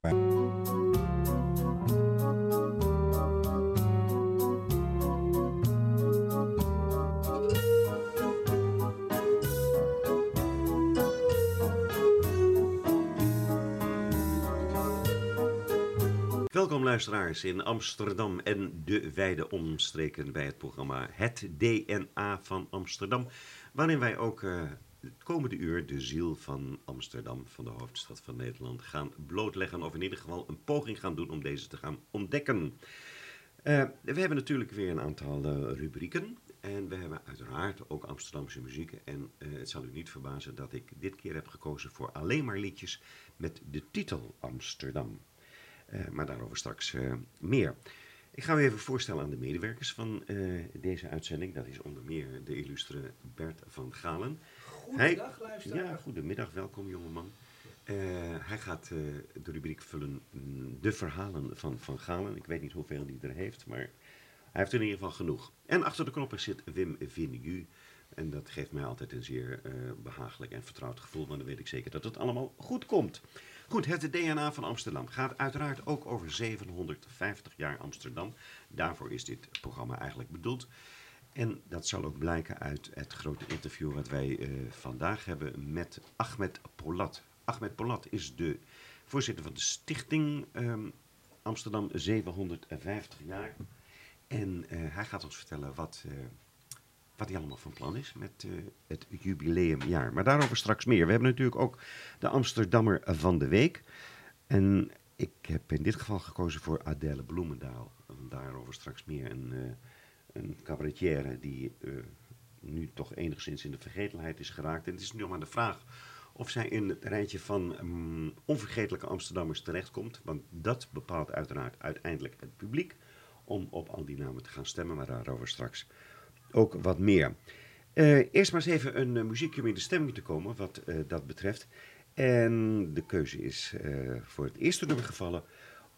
Welkom luisteraars in Amsterdam en de wijde omstreken bij het programma Het DNA van Amsterdam. Waarin wij ook uh, het komende uur de ziel van Amsterdam, van de hoofdstad van Nederland, gaan blootleggen. Of in ieder geval een poging gaan doen om deze te gaan ontdekken. Uh, we hebben natuurlijk weer een aantal uh, rubrieken. En we hebben uiteraard ook Amsterdamse muziek. En het zal u niet verbazen dat ik dit keer heb gekozen voor alleen maar liedjes met de titel Amsterdam. Maar daarover straks meer. Ik ga u even voorstellen aan de medewerkers van deze uitzending. Dat is onder meer de illustre Bert van Galen. Goedendag, luisteraar. Ja, goedemiddag. Welkom, jongeman. hij gaat de rubriek vullen mm, De Verhalen van Van Galen. Ik weet niet hoeveel hij er heeft, maar hij heeft er in ieder geval genoeg. En achter de knoppen zit Wim Vinigu. En dat geeft mij altijd een zeer behagelijk en vertrouwd gevoel. Want dan weet ik zeker dat het allemaal goed komt. Goed, het DNA van Amsterdam gaat uiteraard ook over 750 jaar Amsterdam. Daarvoor is dit programma eigenlijk bedoeld. En dat zal ook blijken uit het grote interview wat wij uh, vandaag hebben met Ahmed Polat. Ahmed Polat is de voorzitter van de stichting um, Amsterdam 750 jaar. En uh, hij gaat ons vertellen wat... Uh, wat hij allemaal van plan is met het jubileumjaar. Maar daarover straks meer. We hebben natuurlijk ook de Amsterdammer van de Week. En ik heb in dit geval gekozen voor Adèle Bloemendaal. Daarover straks meer. Uh, een cabaretière die uh, nu toch enigszins in de vergetelheid is geraakt. En het is nu maar de vraag of zij in het rijtje van um, onvergetelijke Amsterdammers terechtkomt. Want dat bepaalt uiteraard uiteindelijk het publiek om op al die namen te gaan stemmen. Maar daarover straks ook wat meer. Uh, eerst maar eens even een uh, muziekje om in de stemming te komen, wat dat betreft. En de keuze is voor het eerste nummer gevallen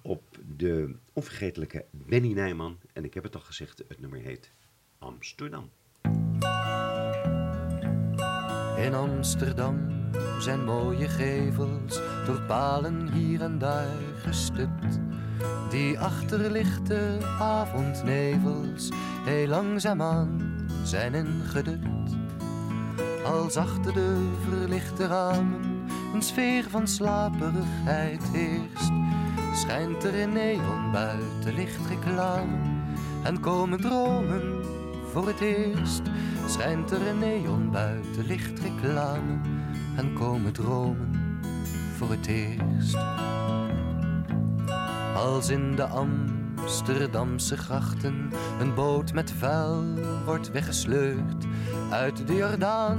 op de onvergetelijke Benny Nijman. En ik heb het al gezegd, het nummer heet Amsterdam. In Amsterdam zijn mooie gevels door palen hier en daar gestupt. Die achterlichte avondnevels heel langzaamaan zijn ingedut. Als achter de verlichte ramen een sfeer van slaperigheid heerst, schijnt er in neon buiten lichtreclame en komen dromen voor het eerst. Schijnt er in neon buiten lichtreclame en komen dromen voor het eerst. Als in de Amsterdamse grachten een boot met vuil wordt weggesleurd uit de Jordaan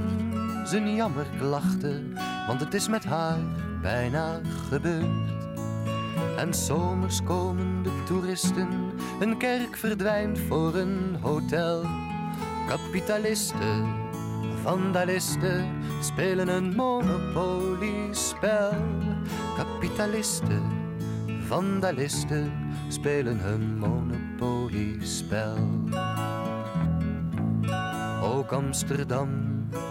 zijn jammerklachten, want het is met haar bijna gebeurd. En zomers komen de toeristen, een kerk verdwijnt voor een hotel. Kapitalisten, vandalisten spelen een monopoliespel. Kapitalisten, vandalisten spelen hun monopoliespel. Ook Amsterdam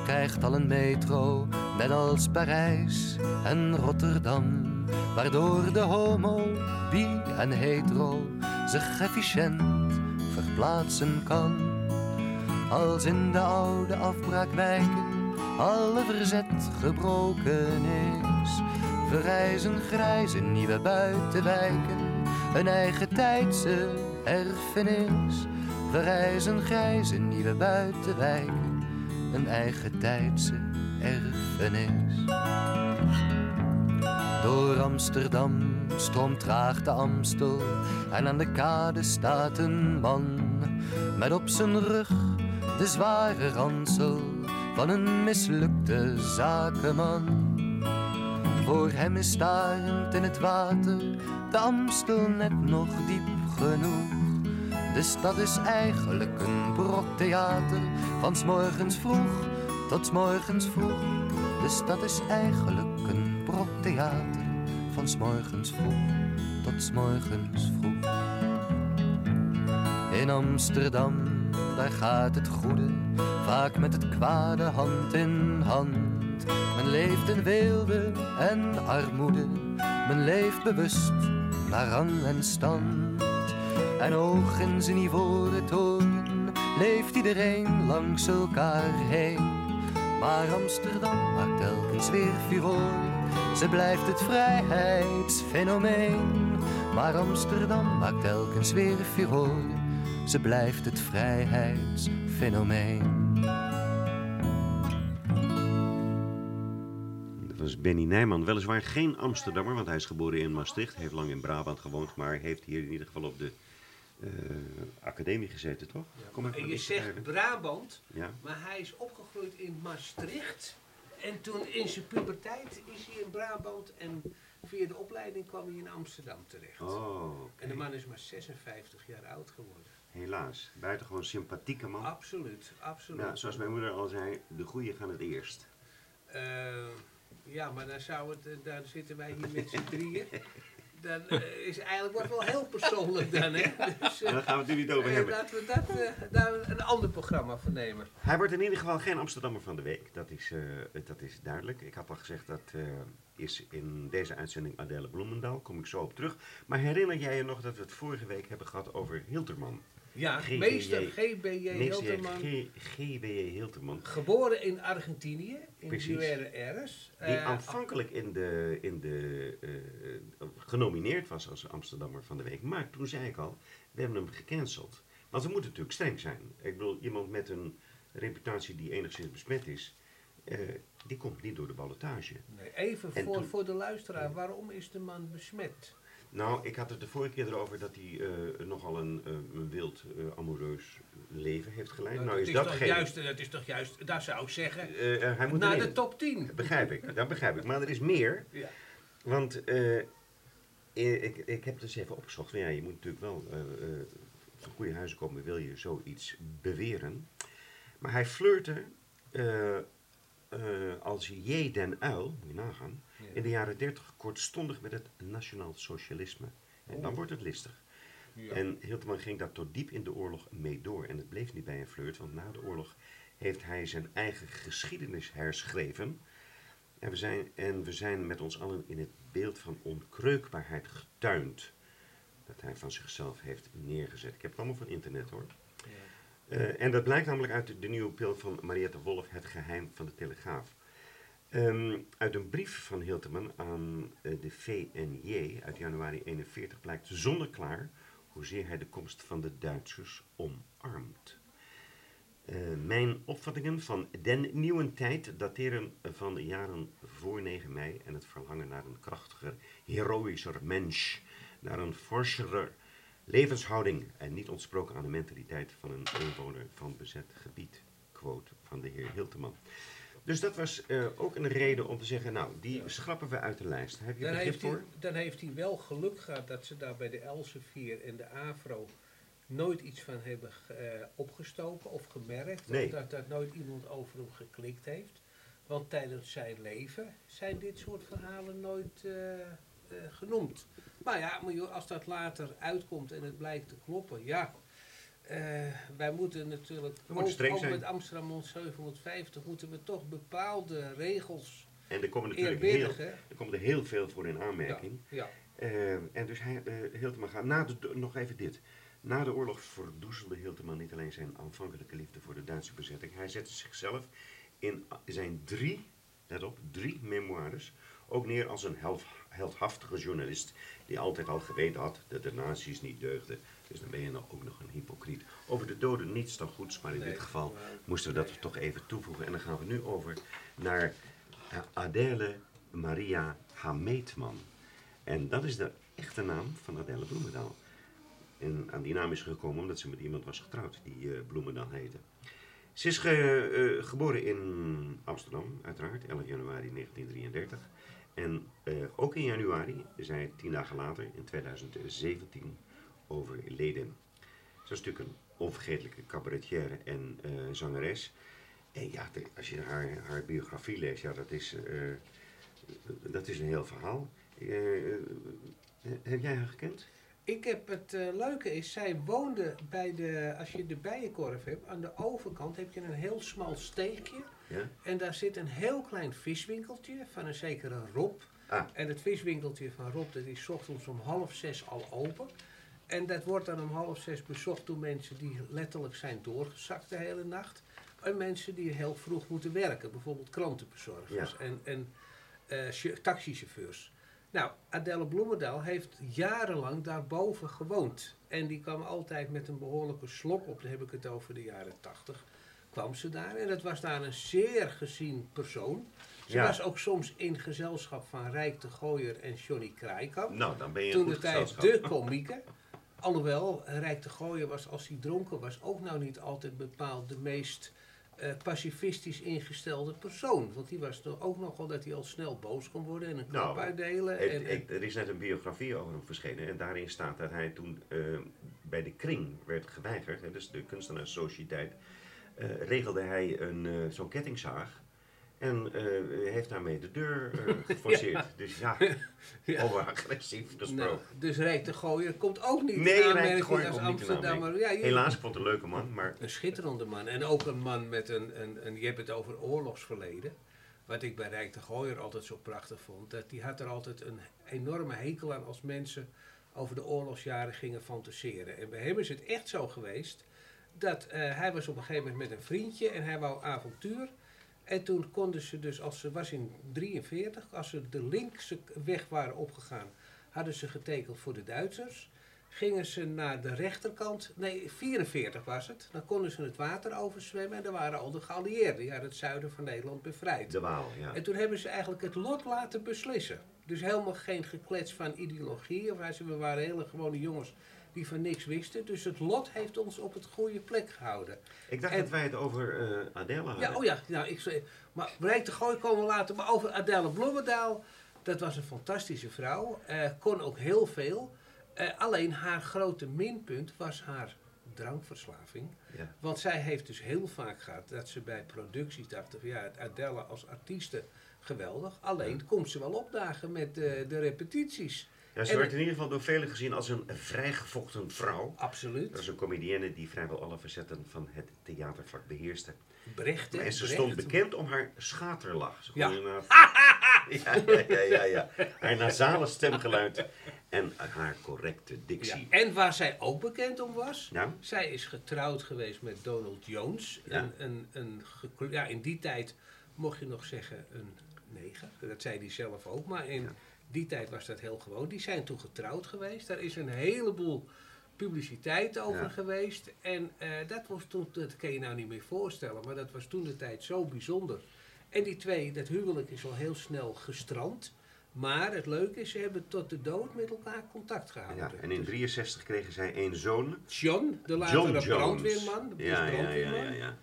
krijgt al een metro, net als Parijs en Rotterdam. Waardoor de homo, bi en hetero zich efficiënt verplaatsen kan. Als in de oude afbraakwijken alle verzet gebroken is, verrijzen grijze nieuwe buitenwijken, een eigen tijdse erfenis. Verrijzen grijze nieuwe buitenwijken, een eigen tijdse erfenis. Door Amsterdam stroomt traag de Amstel en aan de kade staat een man met op zijn rug de zware ransel van een mislukte zakenman. Voor hem is starend in het water de Amstel net nog diep genoeg. De stad is eigenlijk een brok theater van s morgens vroeg tot s morgens vroeg. De stad is eigenlijk een brok theater van s morgens vroeg tot s morgens vroeg. In Amsterdam, daar gaat het goede vaak met het kwade hand in hand. Men leeft in weelde en armoede. Men leeft bewust naar rang en stand. En hoog in zijn ivoren toren leeft iedereen langs elkaar heen. Maar Amsterdam maakt telkens weer furore. Ze blijft het vrijheidsfenomeen. Maar Amsterdam maakt telkens weer furore. Ze blijft het vrijheidsfenomeen. Dat was Benny Nijman. Weliswaar geen Amsterdammer, want hij is geboren in Maastricht. Heeft lang in Brabant gewoond, maar heeft hier in ieder geval op de eh, academie gezeten, toch? Kom even En je zegt. Brabant, Ja. maar hij is opgegroeid in Maastricht. En toen in zijn puberteit is hij in Brabant en via de opleiding kwam hij in Amsterdam terecht. Oh. En de man is maar 56 jaar oud geworden. Helaas. Buitengewoon sympathieke man. Absoluut, absoluut. Ja, zoals mijn moeder al zei, de goeie gaan het eerst. Eh, ja, maar dan zou het, eh, dan zitten wij hier met z'n drieën. Dan eh, is eigenlijk wordt wel heel persoonlijk dan, hè? Dus, eh, Daar gaan we het nu niet over eh, hebben. laten we dat, daar een ander programma van nemen. Hij wordt in ieder geval geen Amsterdammer van de week. Dat is, dat is duidelijk. Ik had al gezegd dat is in deze uitzending Adele Bloemendaal. Kom ik zo op terug. Maar herinner jij je nog dat we het vorige week hebben gehad over Hilterman? Ja, GBJ. meester G.B.J. Hilterman. G- G.W.J. Hilterman. Geboren in Argentinië, in. Buenos Aires. Die Eh, aanvankelijk in de, in de, eh, genomineerd was als Amsterdammer van de Week. Maar toen zei ik al, we hebben hem gecanceld. Want we moeten natuurlijk streng zijn. Ik bedoel, iemand met een reputatie die enigszins besmet is, eh, die komt niet door de ballotage. nee, even En voor, toen- voor de luisteraar, waarom is de man besmet? Nou, ik had het de vorige keer erover dat hij eh, nogal een, eh, wild, eh, amoureus leven heeft geleid. Nou, nou dat, is dat toch geen... juist, dat is toch juist, daar zou ik zeggen, hij moet naar erin. de top 10. Begrijp ik, dat begrijp ik. Maar er is meer. Ja. Want ik, ik heb dus even opgezocht. Ja, je moet natuurlijk wel van goede huizen komen, wil je zoiets beweren. Maar hij flirte als J. den Uil, moet je nagaan. In de jaren dertig kortstondig met het nationaal socialisme. En dan Oh. wordt het listig. Ja. En Hilterman ging daar tot diep in de oorlog mee door. En het bleef niet bij een flirt, want na de oorlog heeft hij zijn eigen geschiedenis herschreven. En we zijn, en we zijn met ons allen in het beeld van onkreukbaarheid getuind. Dat hij van zichzelf heeft neergezet. Ik heb het allemaal van internet hoor. Ja. Eh, en dat blijkt namelijk uit de, de nieuwe pil van Mariette Wolf, Het Geheim van de Telegraaf. Ehm, uit een brief van Hilterman aan eh, de VNJ uit januari 41 blijkt zonneklaar hoezeer hij de komst van de Duitsers omarmt. Eh, mijn opvattingen van den nieuwe tijd dateren van de jaren voor 9 mei en het verlangen naar een krachtiger, heroïscher mens, naar een forscherer levenshouding en niet ontsproken aan de mentaliteit van een inwoner van bezet gebied. Quote van de heer Hilteman. Dus dat was eh, ook een reden om te zeggen, nou, die schrappen we uit de lijst. Heb je Dan begrip heeft, hij, voor? dan heeft hij wel geluk gehad dat ze daar bij de Elsevier en de Avro nooit iets van hebben eh, opgestoken of gemerkt. Nee. Of dat, dat nooit iemand over hem geklikt heeft. Want tijdens zijn leven zijn dit soort verhalen nooit eh, genoemd. Maar ja, maar als dat later uitkomt en het blijkt te kloppen, ja. Eh, wij moeten natuurlijk, We moeten ook, ook met Amsterdam 750, moeten we toch bepaalde regels En er komen natuurlijk heel, er komt er heel veel voor in aanmerking. Ja, Eh, en dus hij, eh, Hilteman gaat, na de, nog even dit. Na de oorlog verdoezelde Hilteman niet alleen zijn aanvankelijke liefde voor de Duitse bezetting. Hij zette zichzelf in zijn drie, let op, drie memoires ook neer als een held, heldhaftige journalist. Die altijd al geweten had dat de nazi's niet deugden. Dus dan ben je nou ook nog een hypocriet. Over de doden niets dan goeds, maar in Nee, dit geval maar- moesten we dat toch even toevoegen. En dan gaan we nu over naar eh, Adele Maria Hameetman. En dat is de echte naam van Adele Bloemendaal. En aan die naam is gekomen omdat ze met iemand was getrouwd die eh, Bloemendaal heette. Ze is ge- eh, geboren in Amsterdam, uiteraard, 11 januari 1933. En ook in januari, zij tien dagen later, in 2017, overleden. Ze is natuurlijk een onvergetelijke cabaretière en eh, zangeres. En ja, als je haar, haar biografie leest, ja, dat is, eh, dat is een heel verhaal. Eh, heb jij haar gekend? Ik heb het leuke is, zij woonde bij de, als je de bijenkorf hebt, aan de overkant heb je een heel smal steegje. Ja? En daar zit een heel klein viswinkeltje van een zekere Rob. Ah. En het viswinkeltje van Rob, dat is ochtends om half zes al open. En dat wordt dan om half zes bezocht door mensen die letterlijk zijn doorgezakt de hele nacht. En mensen die heel vroeg moeten werken, bijvoorbeeld krantenbezorgers Ja. en, en eh, ch- taxichauffeurs. Nou, Adelle Bloemendaal heeft jarenlang daarboven gewoond. En die kwam altijd met een behoorlijke slok op, dan heb ik het over de jaren tachtig, kwam ze daar. En dat was daar een zeer gezien persoon. Ze Ja. was ook soms in gezelschap van Rijk de Gooier en Johnny Kraaikamp. Nou, dan ben je Toen de goed tijd de komieken. Alhoewel, Rijk de Gooier was als hij dronken was ook nou niet altijd bepaald de meest eh, pacifistisch ingestelde persoon. Want die was toch ook nogal dat hij al snel boos kon worden en een Nou, uitdelen. Het- en, er is net een biografie over hem verschenen en daarin staat dat hij toen eh, bij de kring werd geweigerd, hè, dus de kunstenaarssociëteit, eh, regelde hij een, zo'n kettingzaag en eh, heeft daarmee de deur eh, geforceerd. Dus ja, Ja. over agressief nou, gesproken. dus Rijk de Gooier komt ook niet Nee, in aanmerking als komt niet in Amsterdammer. Ja, Helaas, ik vond het een leuke man, maar Een schitterende man. En ook een man met een, een, een je hebt het over oorlogsverleden. Wat ik bij Rijk de Gooier altijd zo prachtig vond. Dat die had er altijd een enorme hekel aan als mensen over de oorlogsjaren gingen fantaseren. En bij hem is het echt zo geweest. Dat eh, hij was op een gegeven moment met een vriendje en hij wou avontuur. En toen konden ze dus, als ze was in 43, als ze de linkse weg waren opgegaan, hadden ze getekend voor de Duitsers. Gingen ze naar de rechterkant, nee 44 was het, dan konden ze het water overzwemmen en daar waren al de geallieerden. Die hadden het zuiden van Nederland bevrijd. de Waal, ja. En toen hebben ze eigenlijk het lot laten beslissen. Dus helemaal geen geklets van ideologie. Of we waren hele gewone jongens die van niks wisten. Dus het lot heeft ons op het goede plek gehouden. Ik dacht en- dat wij het over eh Adele hadden. Ja, oh ja, nou, ik zei, maar Rijk de Gooi komen later. Maar over Adele Bloemendaal, dat was een fantastische vrouw. eh, kon ook heel veel. Eh, alleen haar grote minpunt was haar drankverslaving. Ja. Want zij heeft dus heel vaak gehad dat ze bij producties dachten van ja, Adele als artieste geweldig. Alleen komt ze wel opdagen met de repetities. Ja, ze En- werd in ieder geval door velen gezien als een vrijgevochten vrouw. Absoluut. Dat is een comedienne die vrijwel alle facetten van het theatervak beheerste. Brecht? En ze stond bekend om haar schaterlach. Ze Ja. inderdaad- ja, ja, ja, ja, ja. Haar nasale stemgeluid en haar correcte Ja. dictie. En waar zij ook bekend om was, Ja. zij is getrouwd geweest met Donald Jones. Ja. Een, een, ja, in die tijd mocht je nog zeggen een neger. Dat zei hij zelf ook, maar in Ja. Die tijd was dat heel gewoon. Die zijn toen getrouwd geweest. Daar is een heleboel publiciteit over Ja. geweest. En eh, dat was toen, dat kan je nou niet meer voorstellen, maar dat was toen de tijd zo bijzonder. En die twee, dat huwelijk is al heel snel gestrand. Maar het leuke is, ze hebben tot de dood met elkaar contact gehouden. Ja, en in Dus 63 kregen zij één zoon. John, de latere brandweerman. de Ja, ja, ja, brandweerman. ja, ja.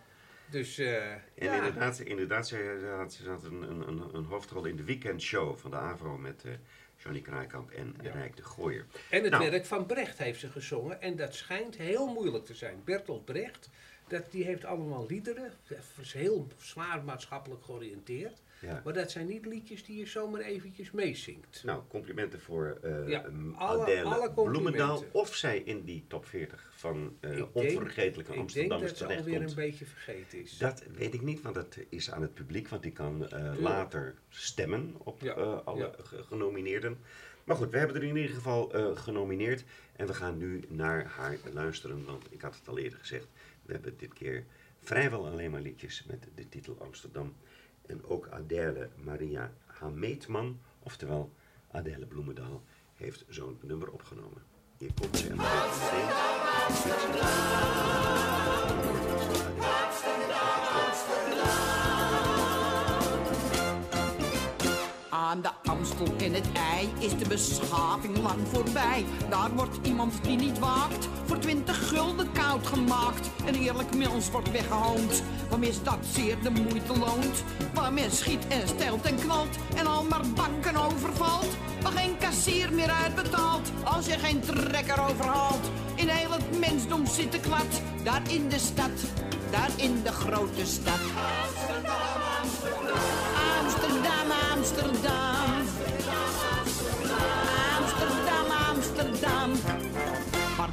Dus eh, En ja, inderdaad, inderdaad ze, had, ze had een, een, een, een hoofdrol in de weekendshow van de AVRO met eh, Johnny Kraaikamp en Ja. Rijk de Gooier. en het Nou. werk van Brecht heeft ze gezongen. En dat schijnt heel moeilijk te zijn. Bertolt Brecht, dat, die heeft allemaal liederen. Dat is heel zwaar maatschappelijk georiënteerd. Ja. Maar dat zijn niet liedjes die je zomaar eventjes meezingt. Nou, complimenten voor eh Ja, um, alle- Adele alle. Bloemendaal. Of zij in die top 40 van eh Ik denk- onvergetelijke Ik denk Amsterdammers dat ze alweer terechtkomt. een beetje vergeten is. Dat weet ik niet, want dat is aan het publiek, want die kan eh, later stemmen op Ja, eh, alle genomineerden. Maar goed, we hebben er in ieder geval eh, genomineerd en we gaan nu naar haar luisteren, want ik had het al eerder gezegd, we hebben dit keer vrijwel alleen maar liedjes met de titel Amsterdam. En ook Adèle Maria Hameetman, oftewel Adèle Bloemendaal, heeft zo'n nummer opgenomen. Hier komt ze en Aan de Amstel in het ei is de beschaving lang voorbij. Daar wordt iemand die niet waakt voor twintig gulden koud gemaakt. Een eerlijk mils wordt weggehoond, waarmee dat zeer de moeite loont. Waar men schiet en stelt en knalt en al maar banken overvalt. Waar geen kassier meer uitbetaalt als je geen trekker overhaalt. In heel het mensdom zit de klad, daar in de stad, daar in de grote stad. Amsterdam, Amsterdam. Amsterdam, Amsterdam. Waar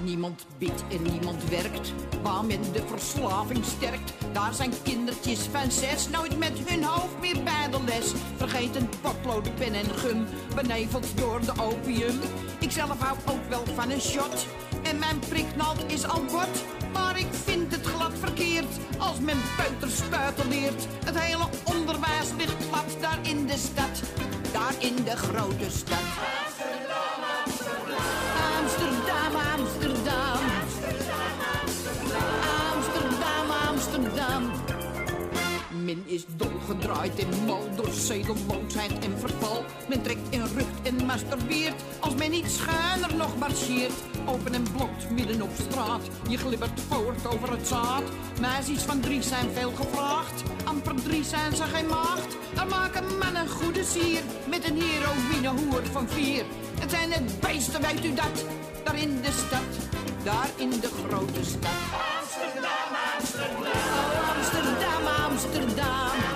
niemand bidt en niemand werkt, waar men de verslaving sterkt. Daar zijn kindertjes van zes nooit met hun hoofd meer bij de les. Vergeten potlood, pen en gum, beneveld door de opium. Ik zelf hou ook wel van een shot en mijn priknald is al bot. Maar ik vind het glad verkeerd als men peuterspuiten leert. Het hele onderwijs ligt plat daar in de stad, daar in de grote stad. Men is dolgedraaid en mal door zedeloosheid en verval. Men trekt en rukt en masturbeert als men niet schuiner nog marcheert. Open en blot midden op straat, je glibbert voort over het zaad. Meisjes van drie zijn veel gevraagd, amper drie zijn ze geen maagd. Dan maken mannen goede sier met een heroïne hoer van vier. Het zijn het beesten, weet u dat? Daar in de stad, daar in de grote stad. Amsterdam. Amsterdam, Amsterdam.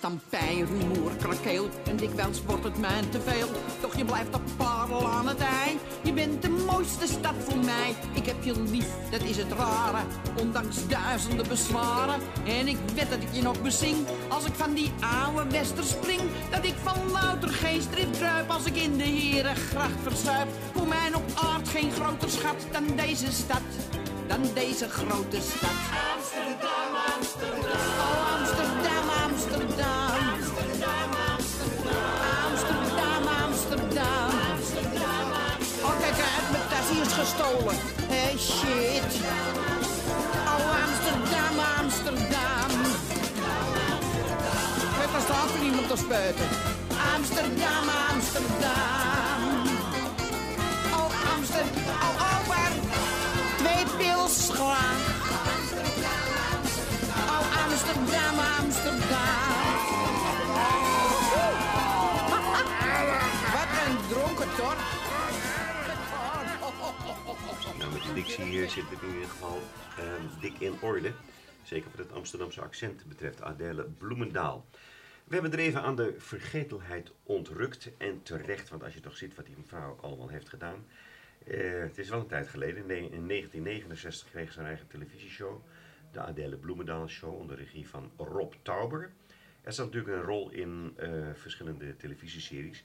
Pijn, rumoer, krakeel en dikwijls wordt het mij te veel. Toch je blijft op parel aan het ei. Je bent de mooiste stad voor mij. Ik heb je lief, dat is het rare. Ondanks duizenden bezwaren. En ik weet dat ik je nog bezing. Als ik van die oude wester spring. Dat ik van louter geestdrift druip. Als ik in de herengracht verzuip. Voor mij op aard geen groter schat dan deze stad. Dan deze grote stad. Amsterdam. Gestolen. Hé, shit. Oh, Amsterdam, Amsterdam. Kijk, daar staat er iemand te spuiten. Amsterdam, Amsterdam. Oh, Amsterdam. Oh, waar? Twee pils graag. Oh, Amsterdam, Amsterdam. Wat een dronken tor. Nou, met de dictie hier zit het in ieder geval ehm, dik in orde. Zeker wat het Amsterdamse accent betreft. Adele Bloemendaal. We hebben er even aan de vergetelheid ontrukt. En terecht, want als je toch ziet wat die mevrouw allemaal heeft gedaan. Eh, het is wel een tijd geleden. In 1969 kreeg ze een eigen televisieshow. De Adele Bloemendaal Show onder regie van Rob Tauber. Er zat natuurlijk een rol in eh, verschillende televisieseries.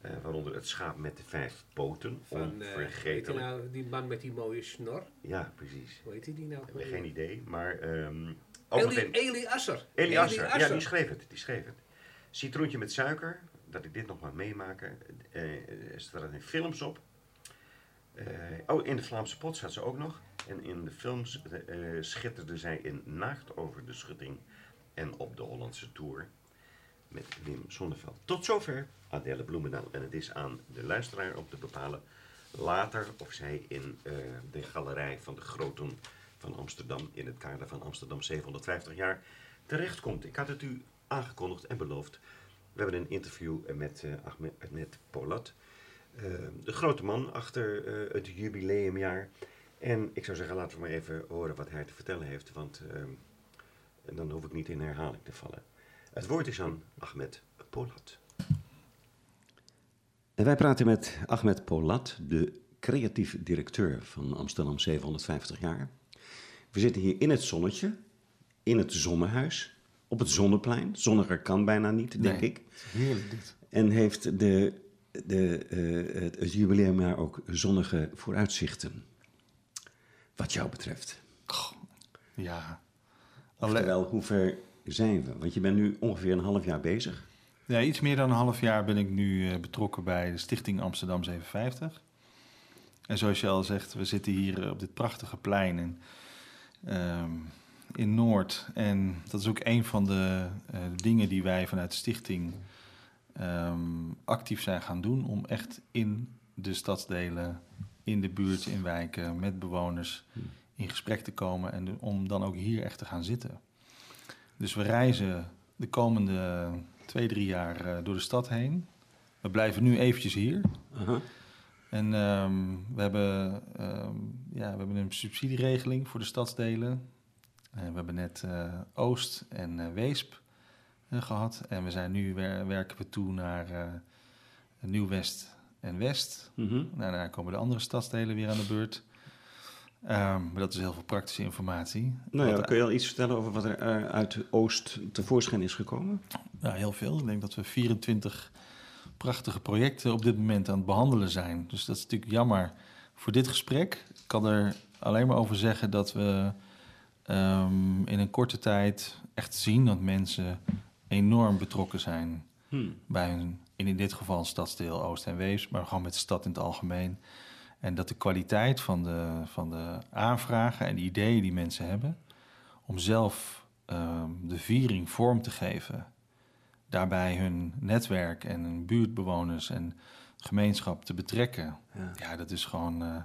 Eh, waaronder Het Schaap met de Vijf Poten. Van, eh, Onvergetelijk. nou, die man met die mooie snor. Ja, precies. Hoe heet die nou? Ik heb geen idee, maar... ook Eli, meteen- Eli Asser. Eli Asser, ja, die schreef het, die schreef het. Citroentje met suiker, dat ik dit nog maar meemaken. eh er staan in films op. Oh, in de Vlaamse pot zat ze ook nog. En in de films eh, schitterde zij in Nacht over de schutting en op de Hollandse Tour met Wim Sonneveld. Tot zover Adele Bloemendaal. En het is aan de luisteraar om te bepalen later of zij in eh, de galerij van de Groten van Amsterdam in het kader van Amsterdam 750 jaar terechtkomt. Ik had het u aangekondigd en beloofd. We hebben een interview met eh, Ahmed Polat, eh, de grote man achter het jubileumjaar. En ik zou zeggen, laten we maar even horen wat hij te vertellen heeft, want eh, en dan hoef ik niet in herhaling te vallen. Het woord is aan Ahmed Polat. En wij praten met Ahmed Polat, de creatief directeur van Amsterdam 750 jaar. We zitten hier in het zonnetje, in het zonnehuis, op het zonneplein. Zonniger kan bijna niet, denk Nee. ik. Heerlijk dit. En heeft de, de, eh, het, het jubileumjaar ook zonnige vooruitzichten. Wat jou betreft. Ja. Oftewel, hoe ver zijn we? Want je bent nu ongeveer een half jaar bezig. ja, iets meer dan een half jaar ben ik nu eh, betrokken bij de Stichting Amsterdam 750. En zoals je al zegt, we zitten hier eh, op dit prachtige plein. En, ehm, in Noord. En dat is ook een van de eh, dingen die wij vanuit de stichting ehm, actief zijn gaan doen. Om echt in de stadsdelen, in de buurt, in wijken, met bewoners in gesprek te komen. En om dan ook hier echt te gaan zitten. Dus we reizen de komende twee, drie jaar eh, door de stad heen. We blijven nu eventjes hier. Aha. En ehm, we, hebben, ehm, ja, we hebben een subsidieregeling voor de stadsdelen. Eh, we hebben net eh, Oost en eh, Weesp eh, gehad. En we zijn nu wer- werken we toe naar Nieuw-West en West. Mhm. Nou, daarna komen de andere stadsdelen weer aan de beurt. Ehm, maar dat is heel veel praktische informatie. Nou ja, Wat- kun je al iets vertellen over wat er eh, uit Oost tevoorschijn is gekomen? Ja, heel veel. Ik denk dat we 24 prachtige projecten op dit moment aan het behandelen zijn. Dus dat is natuurlijk jammer voor dit gesprek. Ik kan er alleen maar over zeggen dat we ehm, in een korte tijd echt zien dat mensen enorm betrokken zijn Hmm. bij hun, in dit geval stadsdeel Oost en Wees, maar gewoon met de stad in het algemeen. En dat de kwaliteit van de, van de aanvragen en de ideeën die mensen hebben, om zelf ehm, de viering vorm te geven, daarbij hun netwerk en hun buurtbewoners en gemeenschap te betrekken, Ja. ja, dat is gewoon, eh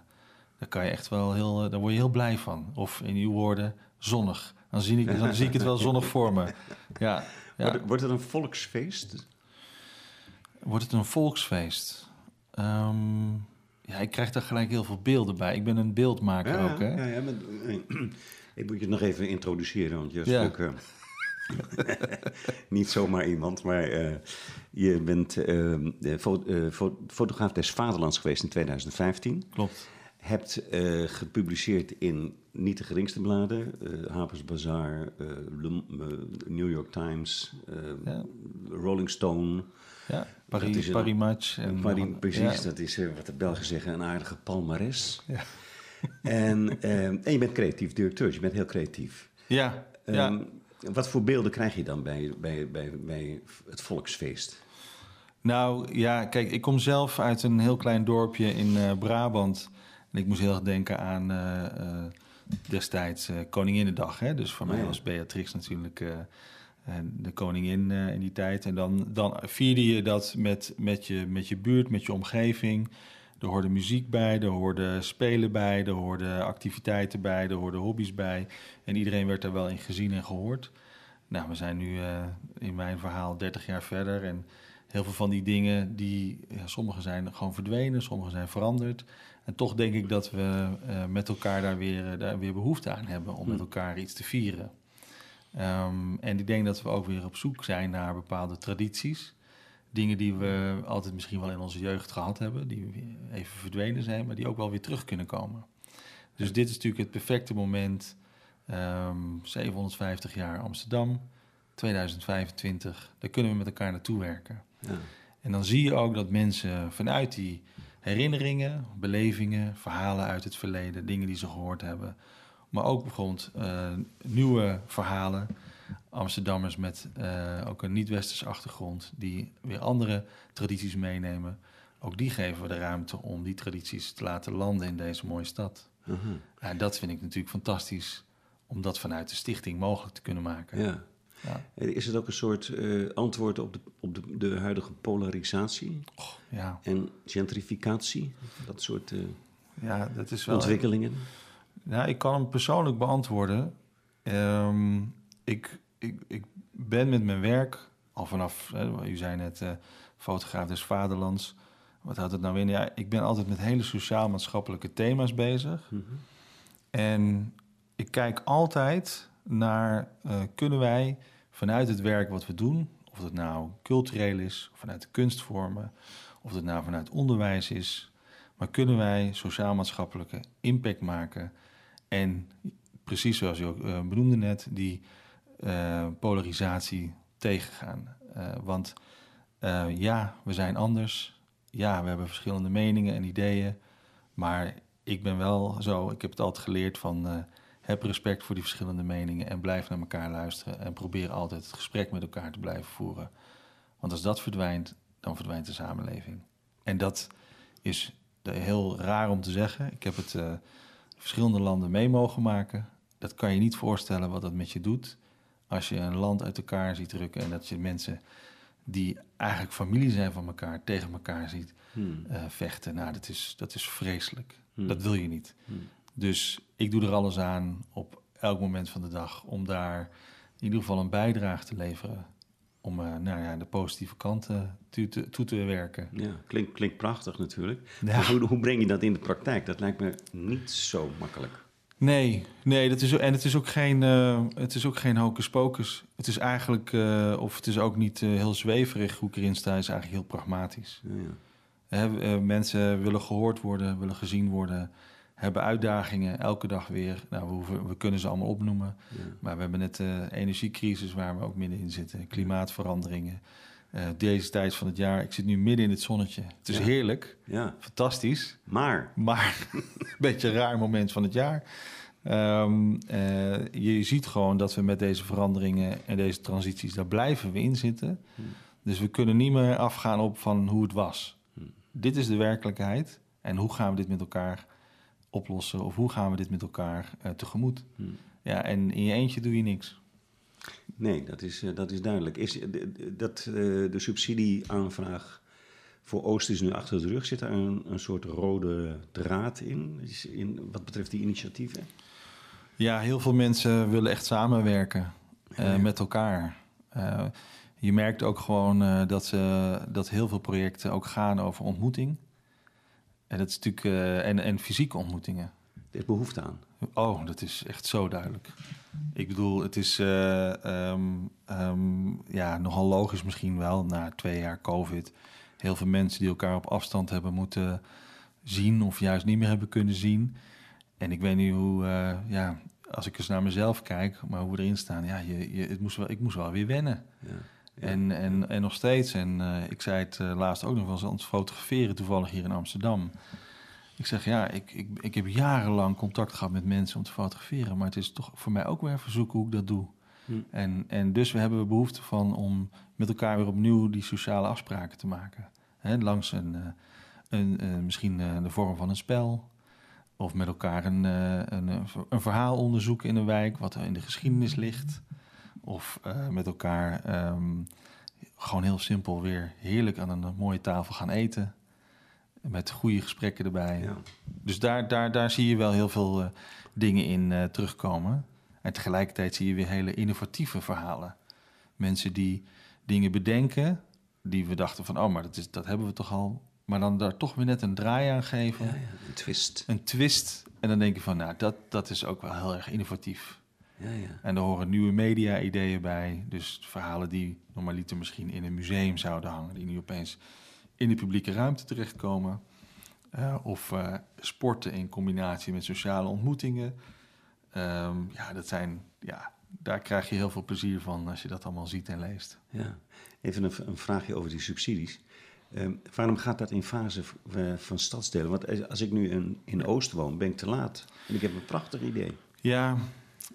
daar kan je echt wel heel, eh, daar word je heel blij van. Of in uw woorden, zonnig. Dan zie ik, dan zie ik het wel zonnig voor me. Ja, ja. Wordt, het een volksfeest? Wordt het een volksfeest? Ehm, ja, ik krijg daar gelijk heel veel beelden bij. Ik ben een beeldmaker ook, hè? Ja, ja, maar, ik moet je nog even introduceren, want je is Ja. ook eh, niet zomaar iemand, maar eh, je bent eh, fo- eh, fotograaf des Vaderlands geweest in 2015. Klopt. Hebt eh, gepubliceerd in niet de geringste bladen, eh Harper's Bazaar, eh, eh, New York Times, eh, Ja. Rolling Stone. Ja, Paris, Paris Match. En Paris, precies, ja. dat is eh, wat de Belgen zeggen, een aardige palmares. Ja. En, eh, en je bent creatief directeur, dus je bent heel creatief. Ja, ja. Ehm, Wat voor beelden krijg je dan bij, bij, bij, bij het volksfeest? Nou ja, kijk, ik kom zelf uit een heel klein dorpje in eh, Brabant. En ik moest heel erg denken aan eh, destijds Koninginnedag. Hè? Dus voor Oh mij ja. was Beatrix natuurlijk eh, de koningin eh, in die tijd. En dan, dan vierde je dat met, met, je, met je buurt, met je omgeving. Er hoorde muziek bij, er hoorde spelen bij, er hoorden activiteiten bij, er hoorden hobby's bij. En iedereen werd daar wel in gezien en gehoord. Nou, we zijn nu eh, in mijn verhaal 30 jaar verder en heel veel van die dingen, die, ja, sommige zijn gewoon verdwenen, sommige zijn veranderd. En toch denk ik dat we eh, met elkaar daar weer, daar weer behoefte aan hebben om met elkaar iets te vieren. Ehm, en ik denk dat we ook weer op zoek zijn naar bepaalde tradities. Dingen die we altijd misschien wel in onze jeugd gehad hebben, die even verdwenen zijn, maar die ook wel weer terug kunnen komen. Dus dit is natuurlijk het perfecte moment. Ehm 750 jaar Amsterdam, 2025. Daar kunnen we met elkaar naartoe werken. Ja. En dan zie je ook dat mensen vanuit die herinneringen, belevingen, verhalen uit het verleden, dingen die ze gehoord hebben, maar ook bijvoorbeeld eh, nieuwe verhalen. Amsterdammers met eh, ook een niet-westerse achtergrond, die weer andere tradities meenemen. Ook die geven we de ruimte om die tradities te laten landen in deze mooie stad. Ja, en dat vind ik natuurlijk fantastisch om dat vanuit de stichting mogelijk te kunnen maken. ja. Ja. Is het ook een soort eh, antwoord op, de, op de, de huidige polarisatie Ja, en gentrificatie? Dat soort eh, ja dat is wel. ontwikkelingen? Nou, ik kan hem persoonlijk beantwoorden. Ehm, ik, ik, ik ben met mijn werk al vanaf, hè, u zei net, eh, fotograaf des vaderlands. Wat houdt het nou in? Ja, ik ben altijd met hele sociaal-maatschappelijke thema's bezig. Mhm. En ik kijk altijd naar, eh, kunnen wij vanuit het werk wat we doen, of het nou cultureel is, of vanuit de kunstvormen, of het nou vanuit onderwijs is, maar kunnen wij sociaal-maatschappelijke impact maken en precies zoals u ook eh, benoemde net, die eh, polarisatie tegengaan. Eh, want ja, we zijn anders. Ja, we hebben verschillende meningen en ideeën. Maar ik ben wel zo, ik heb het altijd geleerd van heb respect voor die verschillende meningen en blijf naar elkaar luisteren en probeer altijd het gesprek met elkaar te blijven voeren. Want als dat verdwijnt, dan verdwijnt de samenleving. En dat is heel raar om te zeggen. Ik heb het verschillende landen mee mogen maken. dat kan je niet voorstellen wat dat met je doet. Als je een land uit elkaar ziet drukken en dat je mensen die eigenlijk familie zijn van elkaar tegen elkaar ziet Hmm. eh, vechten. Nou, dat is, dat is vreselijk. Hmm. Dat wil je niet. Hmm. Dus ik doe er alles aan op elk moment van de dag om daar in ieder geval een bijdrage te leveren. Om eh, nou ja, de positieve kanten toe te, toe te werken. Ja, klinkt, klinkt prachtig natuurlijk. Ja. Maar hoe, hoe breng je dat in de praktijk? Dat lijkt me niet zo makkelijk. Nee, nee dat is, en het is ook geen, eh, het is ook geen hocus pocus. Het is eigenlijk, eh, of het is ook niet heel zweverig hoe ik erin sta, is eigenlijk heel pragmatisch. Ja, ja. Hè, mensen willen gehoord worden, willen gezien worden, hebben uitdagingen elke dag weer. Nou, we, hoeven, we kunnen ze allemaal opnoemen, Ja. maar we hebben net de energiecrisis waar we ook middenin zitten, klimaatveranderingen. Eh, deze tijd van het jaar, ik zit nu midden in het zonnetje. Het is Ja. heerlijk, ja, fantastisch. maar Maar een beetje een raar moment van het jaar. Ehm, eh, je ziet gewoon dat we met deze veranderingen en deze transities, daar blijven we in zitten. Hmm. Dus we kunnen niet meer afgaan op van hoe het was. Hmm. Dit is de werkelijkheid. En hoe gaan we dit met elkaar oplossen? Of hoe gaan we dit met elkaar eh, tegemoet? Hmm. Ja, en in je eentje doe je niks. nee, dat is, eh, dat is duidelijk. Is eh, dat de subsidieaanvraag voor Oost is nu achter de rug? Zit daar een, een soort rode draad in, Is in wat betreft die initiatieven? Ja, heel veel mensen willen echt samenwerken met elkaar. Je merkt ook gewoon eh, dat, ze, dat heel veel projecten ook gaan over ontmoeting. En dat is natuurlijk eh, en, en fysieke ontmoetingen. Er is behoefte aan. Oh, dat is echt zo duidelijk. Ik bedoel, het is eh, ehm, ehm, ja, nogal logisch misschien wel na twee jaar COVID. Heel veel mensen die elkaar op afstand hebben moeten zien of juist niet meer hebben kunnen zien. En ik weet niet hoe, eh, ja, als ik eens naar mezelf kijk, maar hoe we erin staan, ja, je, je, het moest wel, ik moest wel weer wennen. Ja. En, en, en nog steeds, en eh, ik zei het eh, laatst ook nog wel eens aan het fotograferen, toevallig hier in Amsterdam. Ik zeg, ja, ik, ik, ik heb jarenlang contact gehad met mensen om te fotograferen, maar het is toch voor mij ook weer even zoeken hoe ik dat doe. Hm. En, en dus we hebben we behoefte van om met elkaar weer opnieuw die sociale afspraken te maken. Hè, langs een, eh, een, misschien de vorm van een spel. Of met elkaar een, een, een verhaal onderzoeken in een wijk, wat er in de geschiedenis ligt. Of eh, met elkaar ehm, gewoon heel simpel weer heerlijk aan een mooie tafel gaan eten. Met goede gesprekken erbij. Ja. Dus daar, daar, daar zie je wel heel veel eh, dingen in eh, terugkomen. En tegelijkertijd zie je weer hele innovatieve verhalen. Mensen die dingen bedenken, die we dachten van, oh, maar dat, is, dat hebben we toch al. Maar dan daar toch weer net een draai aan geven, Ja, ja, een twist. een twist. En dan denk je van, nou, dat, dat is ook wel heel erg innovatief. Ja, ja. En er horen nieuwe media-ideeën bij. Dus verhalen die normaliter misschien in een museum zouden hangen, die nu opeens in de publieke ruimte terechtkomen. Eh, of eh, sporten in combinatie met sociale ontmoetingen. Ehm, ja, dat zijn, ja, daar krijg je heel veel plezier van als je dat allemaal ziet en leest. Ja. Even een, een vraagje over die subsidies. Ehm, waarom gaat dat in fase eh, van stadsdelen? Want als- als ik nu in, in Oost woon, ben ik te laat. En ik heb een prachtig idee. Ja,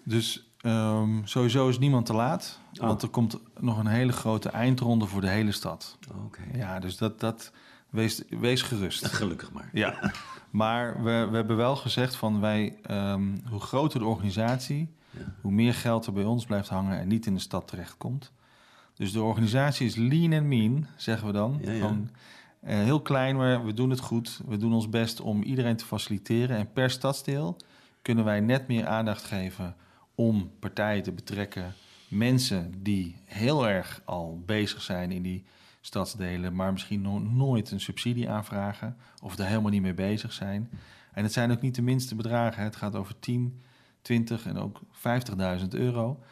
dus ehm, sowieso is niemand te laat. Oh. Want er komt nog een hele grote eindronde voor de hele stad. Oké. Ja, dus dat, dat wees, wees gerust. Gelukkig maar. Ja, maar we, we hebben wel gezegd van wij, ehm, hoe groter de organisatie, Ja. hoe meer geld er bij ons blijft hangen en niet in de stad terechtkomt. Dus de organisatie is lean and mean, zeggen we dan. Ja, ja. Gewoon, eh, heel klein, maar we doen het goed. We doen ons best om iedereen te faciliteren. En per stadsdeel kunnen wij net meer aandacht geven om partijen te betrekken. Mensen die heel erg al bezig zijn in die stadsdelen, maar misschien nog nooit een subsidie aanvragen of daar helemaal niet mee bezig zijn. En het zijn ook niet de minste bedragen. Het gaat over 10, 20 en ook 50.000 euro.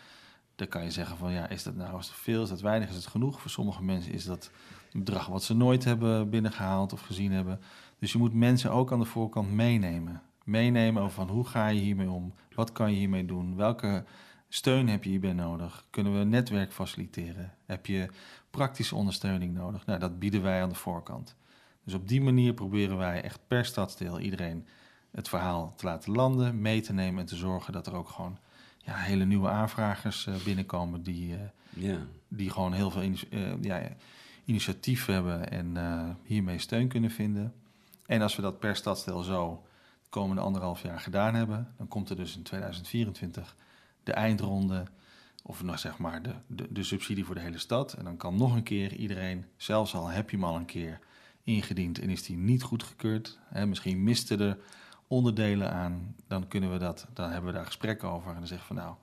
Dan kan je zeggen van ja, is dat nou is dat veel, is dat weinig, is dat genoeg? Voor sommige mensen is dat een bedrag wat ze nooit hebben binnengehaald of gezien hebben. Dus je moet mensen ook aan de voorkant meenemen. Meenemen over van hoe ga je hiermee om? Wat kan je hiermee doen? Welke steun heb je hierbij nodig? Kunnen we een netwerk faciliteren? Heb je praktische ondersteuning nodig? Nou, dat bieden wij aan de voorkant. Dus op die manier proberen wij echt per stadsdeel iedereen het verhaal te laten landen, mee te nemen en te zorgen dat er ook gewoon ja, hele nieuwe aanvragers eh, binnenkomen die, eh, Ja. die gewoon heel veel eh, ja, initiatief hebben en hiermee steun kunnen vinden. En als we dat per stadsdeel zo komende anderhalf jaar gedaan hebben. Dan komt er dus in 2024 de eindronde, of nog zeg maar de, de, de subsidie voor de hele stad. En dan kan nog een keer iedereen, zelfs al heb je hem al een keer ingediend en is die niet goedgekeurd, hè, misschien misten er onderdelen aan, dan kunnen we dat, dan hebben we daar gesprekken over. En dan we van nou,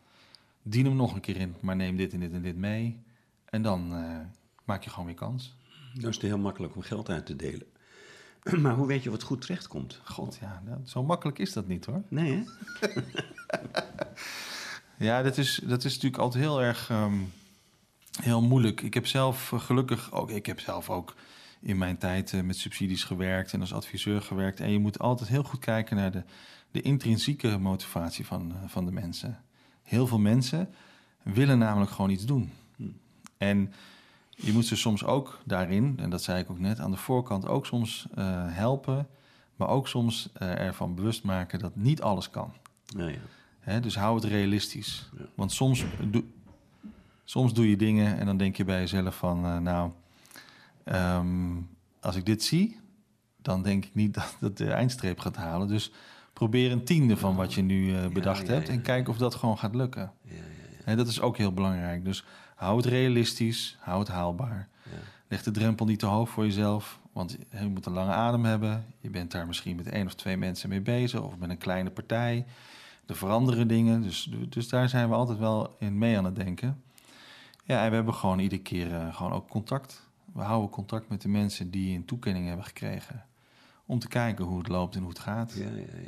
dien hem nog een keer in, maar neem dit en dit en dit mee. En dan eh, maak je gewoon weer kans. Dan is het heel makkelijk om geld uit te delen. Maar hoe weet je wat goed terechtkomt? God, ja, nou, zo makkelijk is dat niet hoor. Nee, hè? Ja, dat is, dat is natuurlijk altijd heel erg ehm, heel moeilijk. Ik heb zelf eh, gelukkig ook, ik heb zelf ook in mijn tijd eh, met subsidies gewerkt en als adviseur gewerkt. En je moet altijd heel goed kijken naar de, de intrinsieke motivatie van, eh, van de mensen. Heel veel mensen willen namelijk gewoon iets doen. En je moet ze soms ook daarin, en dat zei ik ook net, aan de voorkant ook soms eh, helpen, maar ook soms eh, ervan bewust maken dat niet alles kan. Ja, ja. Hè, dus hou het realistisch. Want soms, doe, soms doe je dingen en dan denk je bij jezelf van, eh, nou, ehm, als ik dit zie, dan denk ik niet dat het de eindstreep gaat halen. Dus probeer een tiende van wat je nu bedacht hebt en kijk of dat gewoon gaat lukken. Hè, dat is ook heel belangrijk. Dus hou het realistisch, hou het haalbaar. Leg de drempel niet te hoog voor jezelf, want je moet een lange adem hebben. Je bent daar misschien met één of twee mensen mee bezig of met een kleine partij. Er veranderen dingen, dus, dus daar zijn we altijd wel in mee aan het denken. Ja, en we hebben gewoon iedere keer eh, gewoon ook contact. We houden contact met de mensen die een toekenning hebben gekregen. Om te kijken hoe het loopt en hoe het gaat. Ja, ja, ja,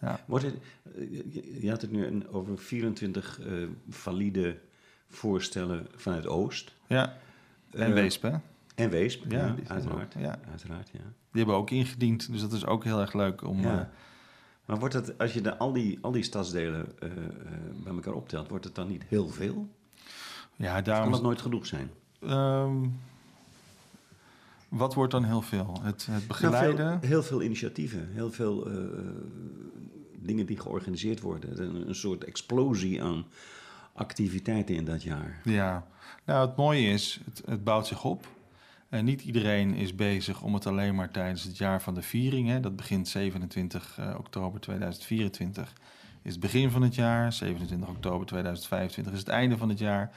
ja. Ja. Wordt het, eh, je- had het nu over 24 eh, valide voorstellen vanuit Oost. Ja, en Weesp, hè? En Weesp, Ja, uiteraard. ook, ja. uiteraard ja. Die hebben ook ingediend, dus dat is ook heel erg leuk om... Ja. eh, Maar wordt het, als je de, al, die, al die stadsdelen eh, bij elkaar optelt, wordt het dan niet heel veel? ja, Kan daarom... dat nooit genoeg zijn? Ehm, wat wordt dan heel veel? Het, het Nou, begeleiden? veel- heel veel initiatieven, heel veel dingen die georganiseerd worden. Een, een soort explosie aan activiteiten in dat jaar. Ja, nou het mooie is, het, bouwt zich op. En niet iedereen is bezig om het alleen maar tijdens het jaar van de viering. Hè. Dat begint 27 eh, oktober 2024. Is het begin van het jaar. 27 oktober 2025 is het einde van het jaar.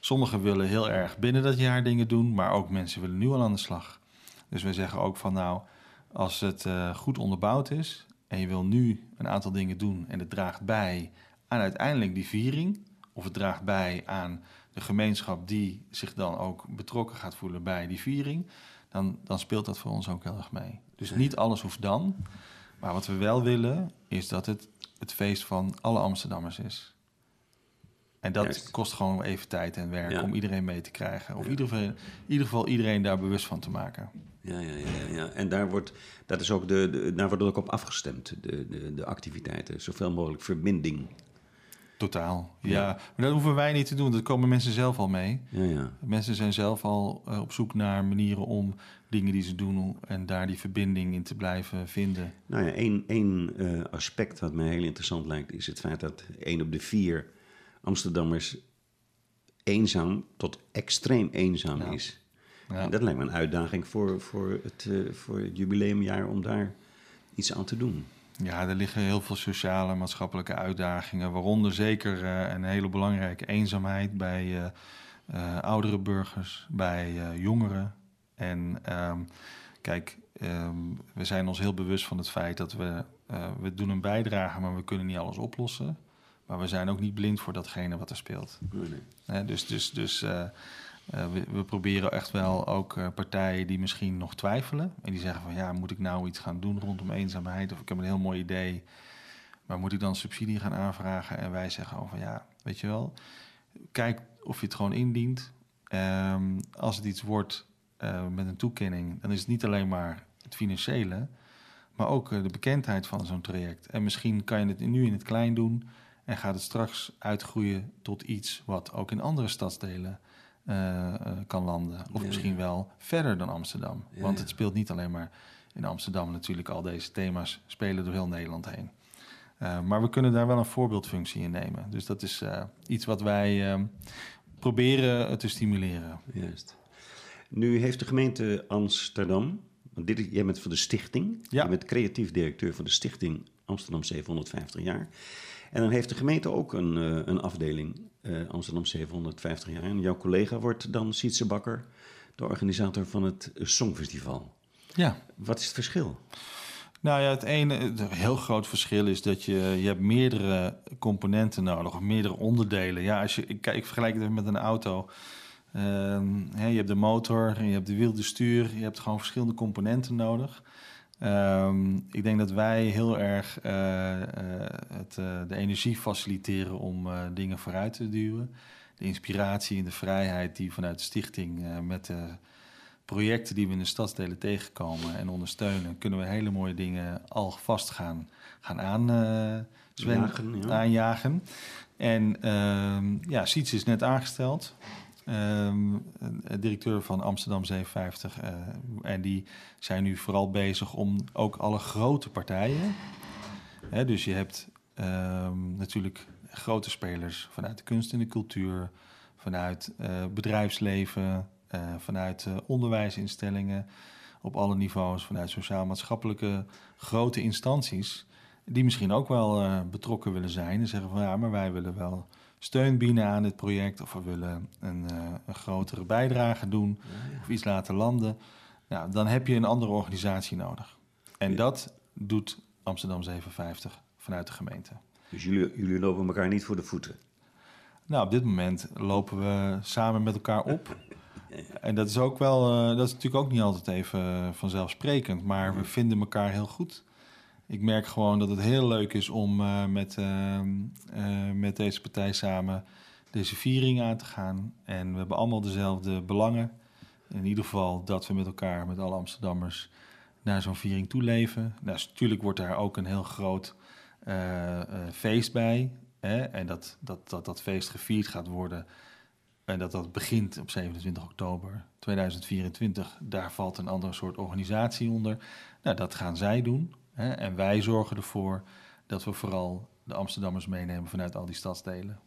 Sommigen willen heel erg binnen dat jaar dingen doen, maar ook mensen willen nu al aan de slag. Dus we zeggen ook van nou, als het eh, goed onderbouwd is en je wil nu een aantal dingen doen en het draagt bij aan uiteindelijk die viering, of het draagt bij aan de gemeenschap die zich dan ook betrokken gaat voelen bij die viering, dan, dan speelt dat voor ons ook heel erg mee. Dus niet alles hoeft dan, maar wat we wel willen is dat het het feest van alle Amsterdammers is. En dat Juist. kost gewoon even tijd en werk Ja. om iedereen mee te krijgen. Of in ieder, geval, in ieder geval iedereen daar bewust van te maken. Ja, ja, ja, ja, ja. En daar wordt, dat is ook de, de, daar wordt ook op afgestemd, de, de, de activiteiten. Zoveel mogelijk verbinding. Totaal. Ja. maar dat hoeven wij niet te doen. Dat komen mensen zelf al mee. Ja, ja. Mensen zijn zelf al eh, op zoek naar manieren om dingen die ze doen en daar die verbinding in te blijven vinden. Nou ja, één, één eh, aspect wat mij heel interessant lijkt, is het feit dat één op de vier Amsterdammers eenzaam tot extreem eenzaam is. Ja. En dat lijkt me een uitdaging voor, voor, het, eh, voor het jubileumjaar om daar iets aan te doen. Ja, er liggen heel veel sociale en maatschappelijke uitdagingen, waaronder zeker eh, een hele belangrijke eenzaamheid bij eh, eh, oudere burgers, bij jongeren. En ehm, kijk, ehm, we zijn ons heel bewust van het feit dat we, we doen een bijdrage, maar we kunnen niet alles oplossen. Maar we zijn ook niet blind voor datgene wat er speelt. Dus dus, dus eh, we, we proberen echt wel ook eh, partijen die misschien nog twijfelen. En die zeggen van ja, moet ik nou iets gaan doen rondom eenzaamheid? Of ik heb een heel mooi idee. Maar moet ik dan subsidie gaan aanvragen? En wij zeggen van ja, weet je wel, kijk of je het gewoon indient. Ehm, als het iets wordt eh, met een toekenning, dan is het niet alleen maar het financiële, maar ook de bekendheid van zo'n traject. En misschien kan je het nu in het klein doen en gaat het straks uitgroeien tot iets wat ook in andere stadsdelen eh, eh, kan landen. Of Ja, misschien wel verder dan Amsterdam. Ja, Want het speelt niet alleen maar in Amsterdam natuurlijk. Al deze thema's spelen door heel Nederland heen. Eh, maar we kunnen daar wel een voorbeeldfunctie in nemen. Dus dat is iets wat wij eh, proberen te stimuleren. Juist. Nu heeft de gemeente Amsterdam, want dit, is- jij bent van de stichting, Ja. je bent creatief directeur van de stichting Amsterdam 750 jaar. En dan heeft de gemeente ook een, een afdeling, eh, Amsterdam 750 jaar. En jouw collega wordt dan Sietse Bakker, de organisator van het Songfestival. Ja. Wat is het verschil? Nou ja, het ene, het heel groot verschil is dat je, je hebt meerdere componenten nodig, of meerdere onderdelen. Ja, als je, ik, ik vergelijk het even met een auto. Ehm, hè, je hebt de motor, je hebt de wiel, de stuur, je hebt gewoon verschillende componenten nodig. Ehm, ik denk dat wij heel erg eh, eh, het, eh, de energie faciliteren om dingen vooruit te duwen. De inspiratie en de vrijheid die vanuit de stichting met de projecten die we in de stadsdelen tegenkomen en ondersteunen, kunnen we hele mooie dingen al vast gaan, gaan aan, Jagen, ja. aanjagen. En ehm, ja, Siets is net aangesteld. Ehm, directeur van Amsterdam 57. Uh, en die zijn nu vooral bezig om ook alle grote partijen. Hè, dus je hebt um, natuurlijk grote spelers vanuit de kunst en de cultuur, vanuit uh, bedrijfsleven, uh, vanuit onderwijsinstellingen op alle niveaus, vanuit sociaal-maatschappelijke grote instanties, die misschien ook wel betrokken willen zijn en zeggen van ja, maar wij willen wel steun bieden aan dit project of we willen een, uh, een grotere bijdrage doen of iets laten landen, nou, dan heb je een andere organisatie nodig. En dat doet Amsterdam 57 vanuit de gemeente. Dus jullie, jullie lopen elkaar niet voor de voeten? Nou, op dit moment lopen we samen met elkaar op. En dat is ook wel, uh, dat is natuurlijk ook niet altijd even vanzelfsprekend, maar we vinden elkaar heel goed ik merk gewoon dat het heel leuk is om uh, met, uh, uh, met deze partij samen deze viering aan te gaan. En we hebben allemaal dezelfde belangen. In ieder geval dat we met elkaar, met alle Amsterdammers, naar zo'n viering toeleven. Nou, natuurlijk wordt daar ook een heel groot feest bij. Hè? En dat, dat, dat dat feest gevierd gaat worden. En dat dat begint op 27 oktober 2024. Daar valt een andere soort organisatie onder. Nou, dat gaan zij doen. Hè? En wij zorgen ervoor dat we vooral de Amsterdammers meenemen vanuit al die stadsdelen.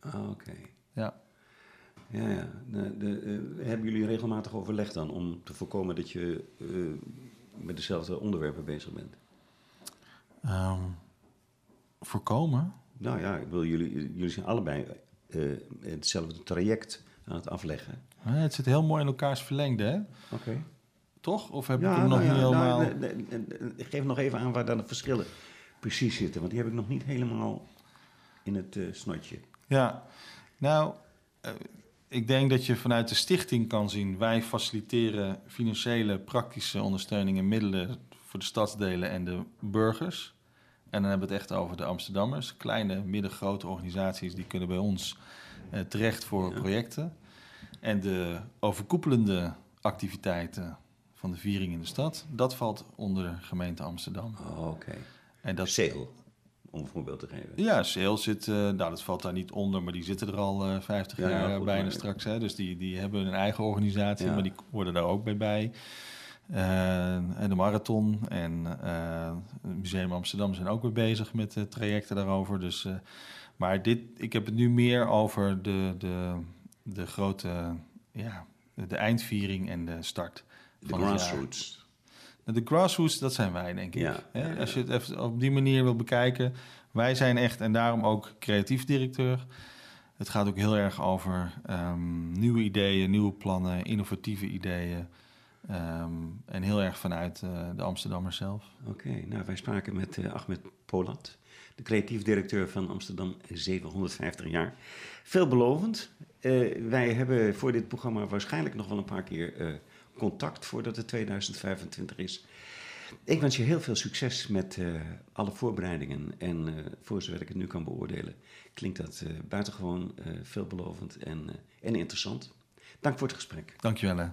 Ah, oké. Ja. Ja, ja. De, de, uh, hebben jullie regelmatig overleg dan om te voorkomen dat je uh, met dezelfde onderwerpen bezig bent? Um, voorkomen? Nou ja, ik wil, jullie, jullie zijn allebei uh, hetzelfde traject aan het afleggen. het zit heel mooi in elkaars verlengde, hè? Oké. Okay. Toch? Of heb ja, ik hem nog nou niet helemaal... Nou, nee, geef nog even aan waar dan de verschillen precies zitten. Want die heb ik nog niet helemaal in het uh, snotje. Ja, nou... Uh, ik denk dat je vanuit de stichting kan zien... wij faciliteren financiële, praktische ondersteuning en middelen... voor de stadsdelen en de burgers. En dan hebben we het echt over de Amsterdammers. Kleine, middengrote organisaties... die kunnen bij ons uh, terecht voor ja. projecten. En de overkoepelende activiteiten van de viering in de stad. Dat valt onder gemeente Amsterdam. Oh, Oké. Okay. En dat Seel, om een voorbeeld te geven. Ja, Seel zit, uh, nou dat valt daar niet onder, maar die zitten er al uh, 50 ja, jaar ja, goed, bijna maar... straks. Hè? Dus die, die hebben een eigen organisatie, ja. maar die worden daar ook bij bij. Uh, en de marathon en het Museum Amsterdam zijn ook weer bezig met trajecten daarover. Dus, maar dit, ik heb het nu meer over de, de, de grote, ja, de eindviering en de start. De grassroots. De grassroots, dat zijn wij, denk ik. Ja, ja, Als je het even op die manier wil bekijken. Wij zijn echt, en daarom ook creatief directeur. Het gaat ook heel erg over um, nieuwe ideeën, nieuwe plannen, innovatieve ideeën. Um, en heel erg vanuit uh, de Amsterdammers zelf. Oké, okay, nou wij spraken met uh, Ahmed Polat, de creatief directeur van Amsterdam 750 jaar. Veelbelovend. Uh, wij hebben voor dit programma waarschijnlijk nog wel een paar keer contact voordat het 2025 is. Ik wens je heel veel succes met uh, alle voorbereidingen. En uh, voor zover ik het nu kan beoordelen, klinkt dat uh, buitengewoon veelbelovend en, en interessant. Dank voor het gesprek. Dankjewel. Hè.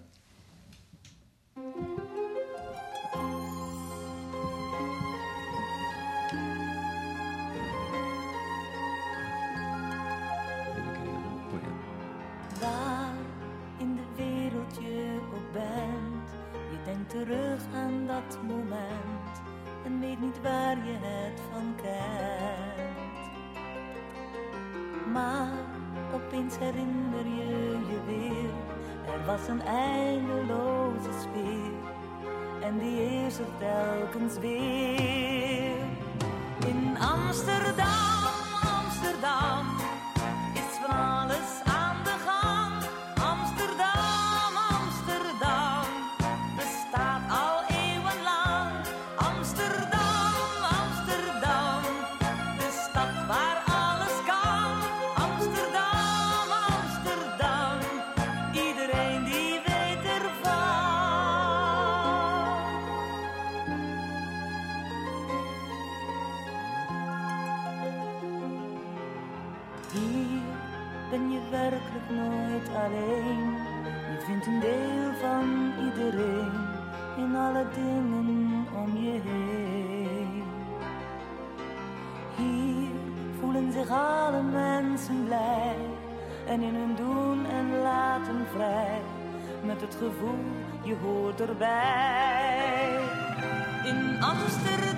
Terug aan dat moment en weet niet waar je het van kent. Maar opeens herinner je je weer, er was een eindeloze sfeer en die is er telkens weer. In Amsterdam, Amsterdam, alleen. Je vindt een deel van iedereen in alle dingen om je heen. Hier voelen zich alle mensen blij en in hun doen en laten vrij. Met het gevoel, je hoort erbij. In Amsterdam,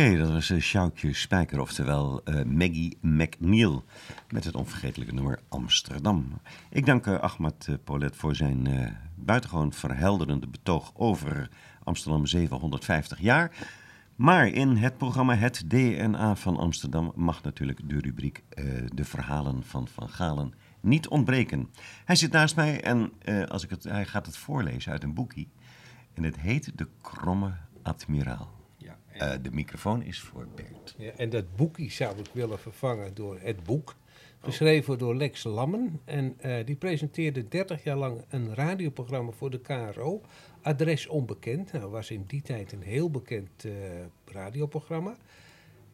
Oké, dat was uh, Sjoukje Spijker, oftewel eh, Maggie McNeil. Met het onvergetelijke nummer Amsterdam. Ik dank uh, Ahmad uh, Paulet voor zijn uh, buitengewoon verhelderende betoog over Amsterdam 750 jaar. Maar in het programma Het DNA van Amsterdam mag natuurlijk de rubriek uh, De Verhalen van Van Galen niet ontbreken. Hij zit naast mij en uh, als ik het, hij gaat het voorlezen uit een boekie. En het heet De Kromme Admiraal. Uh, de microfoon is voor Bert. Ja, en dat boekie zou ik willen vervangen door het boek. Geschreven door Lex Lammen. En uh, die presenteerde 30 jaar lang een radioprogramma voor de KRO. Adres Onbekend. Nou, was in die tijd een heel bekend uh, radioprogramma.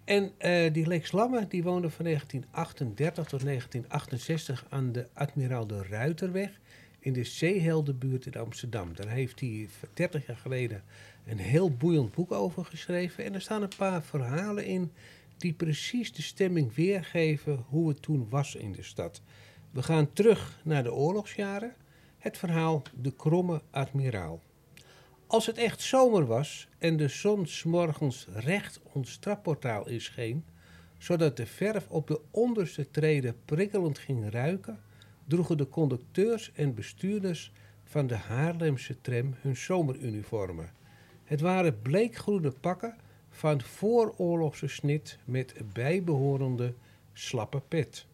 En die Lex Lammen die woonde van 1938 tot 1968 aan de Admiraal de Ruiterweg in de Zeeheldenbuurt in Amsterdam. Daar heeft hij 30 jaar geleden een heel boeiend boek over geschreven. En er staan een paar verhalen in die precies de stemming weergeven hoe het toen was in de stad. We gaan terug naar de oorlogsjaren. Het verhaal De Kromme Admiraal. Als het echt zomer was en de zon s'morgens recht ons trapportaal inscheen, zodat de verf op de onderste treden prikkelend ging ruiken, droegen de conducteurs en bestuurders van de Haarlemse tram hun zomeruniformen. Het waren bleekgroene pakken van vooroorlogse snit met bijbehorende slappe pet.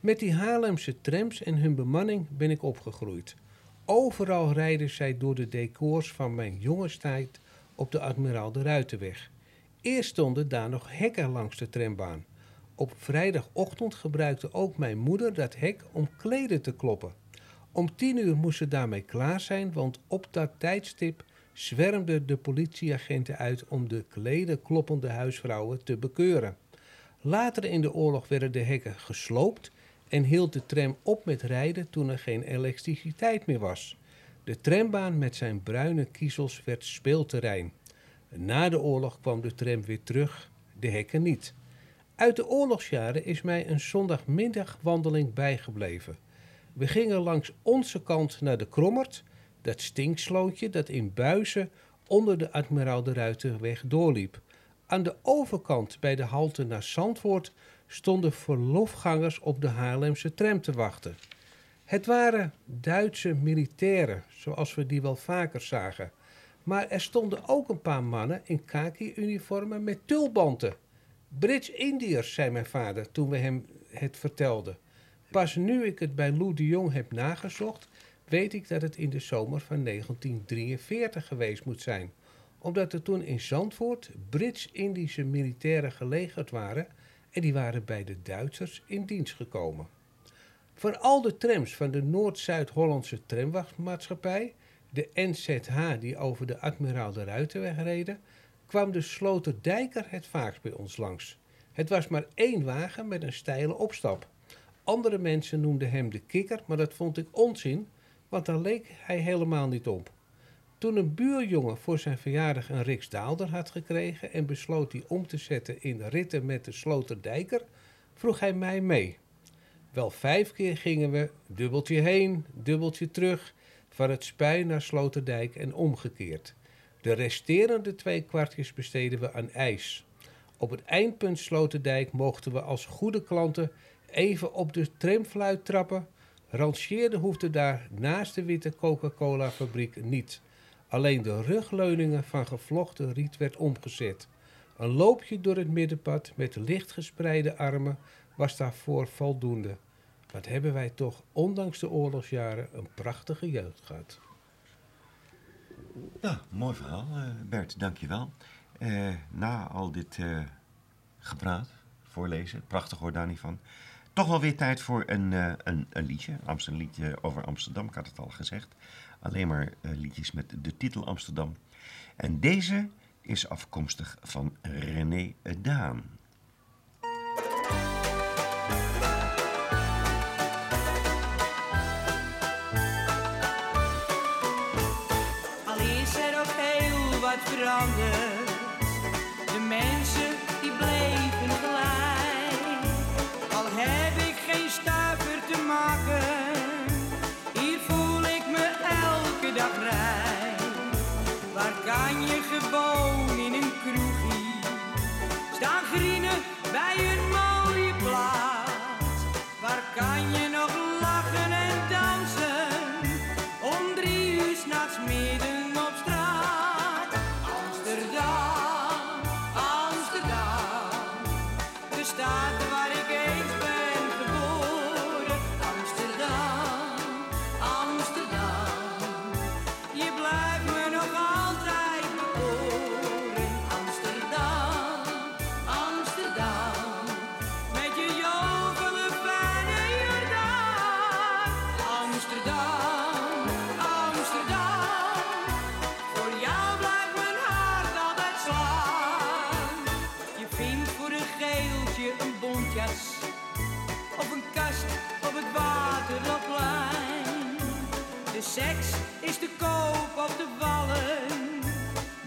Met die Haarlemse trams en hun bemanning ben ik opgegroeid. Overal rijden zij door de decors van mijn jongenstijd op de Admiraal de Ruitenweg. Eerst stonden daar nog hekken langs de trambaan. Op vrijdagochtend gebruikte ook mijn moeder dat hek om kleden te kloppen. Om tien uur moest ze daarmee klaar zijn, want op dat tijdstip zwermden de politieagenten uit om de kleden kloppende huisvrouwen te bekeuren. Later in de oorlog werden de hekken gesloopt en hield de tram op met rijden toen er geen elektriciteit meer was. De trambaan met zijn bruine kiezels werd speelterrein. Na de oorlog kwam de tram weer terug, de hekken niet. Uit de oorlogsjaren is mij een zondagmiddagwandeling bijgebleven. We gingen langs onze kant naar de Krommert, dat stinkslootje dat in Buizen onder de Admiraal de Ruiterweg doorliep. Aan de overkant bij de halte naar Zandvoort stonden verlofgangers op de Haarlemse tram te wachten. Het waren Duitse militairen, zoals we die wel vaker zagen. Maar er stonden ook een paar mannen in khaki-uniformen met tulbanten. Brits-Indiërs, zei mijn vader toen we hem het vertelden. Pas nu ik het bij Lou de Jong heb nagezocht, weet ik dat het in de zomer van 1943 geweest moet zijn. Omdat er toen in Zandvoort Brits-Indische militairen gelegerd waren en die waren bij de Duitsers in dienst gekomen. Voor al de trams van de Noord-Zuid-Hollandse tramwachtmaatschappij, de NZH die over de Admiraal de Ruitenweg reden, kwam de Sloterdijker het vaakst bij ons langs. Het was maar één wagen met een steile opstap. Andere mensen noemden hem de kikker, maar dat vond ik onzin, want daar leek hij helemaal niet op. Toen een buurjongen voor zijn verjaardag een riksdaalder had gekregen en besloot die om te zetten in ritten met de Sloterdijker, vroeg hij mij mee. Wel vijf keer gingen we dubbeltje heen, dubbeltje terug, van het Spui naar Sloterdijk en omgekeerd. De resterende twee kwartjes besteden we aan ijs. Op het eindpunt Sloterdijk mochten we als goede klanten even op de tramfluit trappen. Rangeerden hoefde daar naast de witte Coca-Cola fabriek niet. Alleen de rugleuningen van gevlochten riet werd omgezet. Een loopje door het middenpad met licht gespreide armen was daarvoor voldoende. Wat hebben wij toch, ondanks de oorlogsjaren, een prachtige jeugd gehad. Ja, mooi verhaal, uh, Bert, dankjewel. Uh, na al dit uh, gepraat, voorlezen, prachtig hoor daar niet van. Toch wel weer tijd voor een, een, een liedje. Een liedje over Amsterdam, ik had het al gezegd. Alleen maar liedjes met de titel Amsterdam. En deze is afkomstig van René Daan. Waar kan je gewoon in een kroegje staan grienen bij een mooie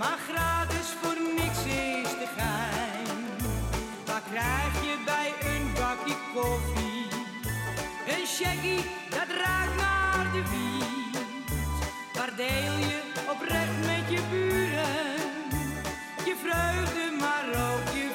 maar gratis voor niks is te gein. Wat krijg je bij een bakje koffie? Een shaggy, dat raakt naar de wiet. Waar deel je oprecht met je buren, je vreugde maar ook je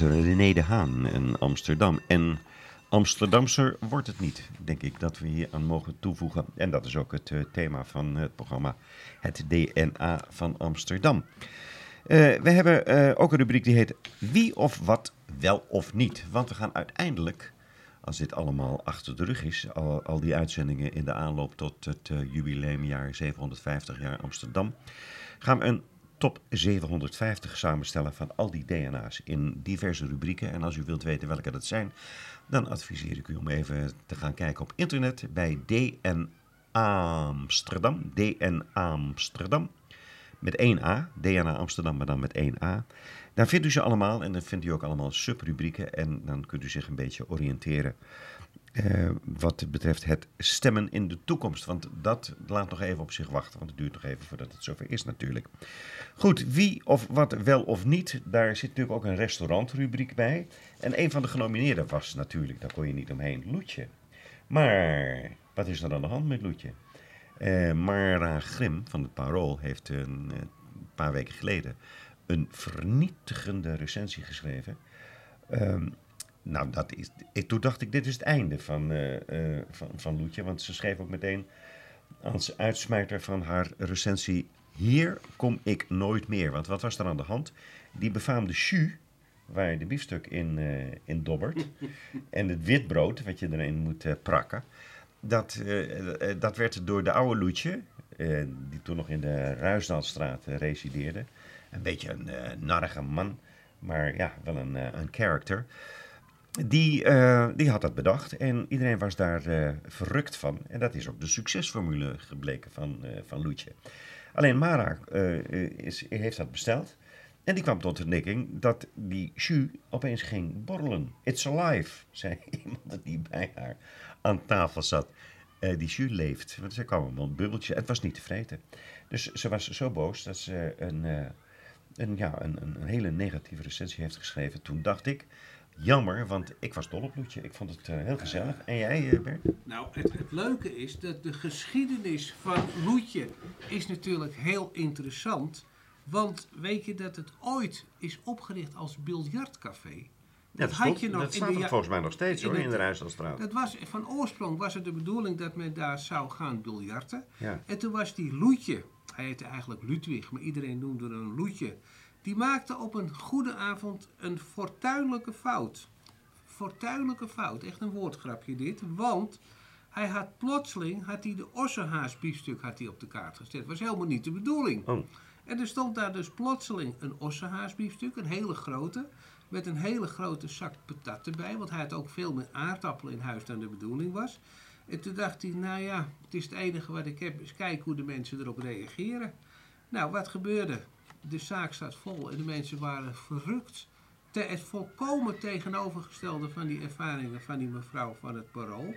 was René de Haan in Amsterdam. En Amsterdamser wordt het niet, denk ik, dat we hier aan mogen toevoegen. En dat is ook het uh, thema van het programma, het DNA van Amsterdam. Uh, we hebben uh, ook een rubriek die heet Wie of wat wel of niet. Want we gaan uiteindelijk, als dit allemaal achter de rug is, al die uitzendingen in de aanloop tot het jubileumjaar 750 jaar Amsterdam, gaan we een top 750 samenstellen van al die DNA's in diverse rubrieken. En als u wilt weten welke dat zijn, dan adviseer ik u om even te gaan kijken op internet bij DN Amsterdam. DN Amsterdam. Met 1A. DNA Amsterdam, maar dan met 1A. Daar vindt u ze allemaal en dan vindt u ook allemaal subrubrieken. En dan kunt u zich een beetje oriënteren eh, wat betreft het stemmen in de toekomst. Want dat laat nog even op zich wachten, want het duurt nog even voordat het zover is natuurlijk. Goed, wie of wat wel of niet, daar zit natuurlijk ook een restaurantrubriek bij. En een van de genomineerden was natuurlijk, daar kon je niet omheen, Loetje. Maar wat is er aan de hand met Loetje? Eh, Mara Grim van het Parool heeft een eh, paar weken geleden een vernietigende recensie geschreven. Ehm, nou, dat is, ik, toen dacht ik, dit is het einde van, eh, eh, van, van Loetje. Want ze schreef ook meteen als uitsmijter van haar recensie... Hier kom ik nooit meer. Want wat was er aan de hand? Die befaamde jus, waar je de biefstuk in, eh, in dobbert... en het witbrood, wat je erin moet prakken... Dat, dat werd door de oude Loetje, die toen nog in de Ruisdaalstraat eh, resideerde... Een beetje een narrige man, maar ja, wel een, een character... Die, eh, die had dat bedacht en iedereen was daar eh, verrukt van. En dat is ook de succesformule gebleken van, eh, van Loetje. Alleen Mara is, heeft dat besteld. En die kwam tot de ontdekking dat die jus opeens ging borrelen. It's alive, zei iemand die bij haar aan tafel zat. Die jus leeft. Want ze kwam een bubbeltje. Het was niet te vreten. Dus ze was zo boos dat ze een, een, ja, een, een hele negatieve recensie heeft geschreven. Toen dacht ik, jammer, want ik was dol op Loetje. Ik vond het eh, heel gezellig. En jij, eh, Bert? Nou, het, het leuke is dat de geschiedenis van Loetje is natuurlijk heel interessant. Want weet je dat het ooit is opgericht als biljartcafé? Ja, dat, had je nog dat in staat de volgens mij nog steeds in hoor, het- in de Ruisdalstraat. Dat was, van oorsprong was het de bedoeling dat men daar zou gaan biljarten. Ja. En toen was die Loetje, hij heette eigenlijk Ludwig, maar iedereen noemde hem Loetje. Die maakte op een goede avond een fortuinlijke fout. Fortuinlijke fout, echt een woordgrapje dit. Want hij had plotseling had hij de ossehaasbiefstuk had hij op de kaart gezet. Dat was helemaal niet de bedoeling. Oh. En er stond daar dus plotseling een ossehaasbiefstuk, een hele grote, met een hele grote zak patat erbij. Want hij had ook veel meer aardappelen in huis dan de bedoeling was. En toen dacht hij, nou ja, het is het enige wat ik heb, is kijken hoe de mensen erop reageren. Nou, wat gebeurde? De zaak staat vol en de mensen waren verrukt. Te, het volkomen tegenovergestelde van die ervaringen van die mevrouw van het parool.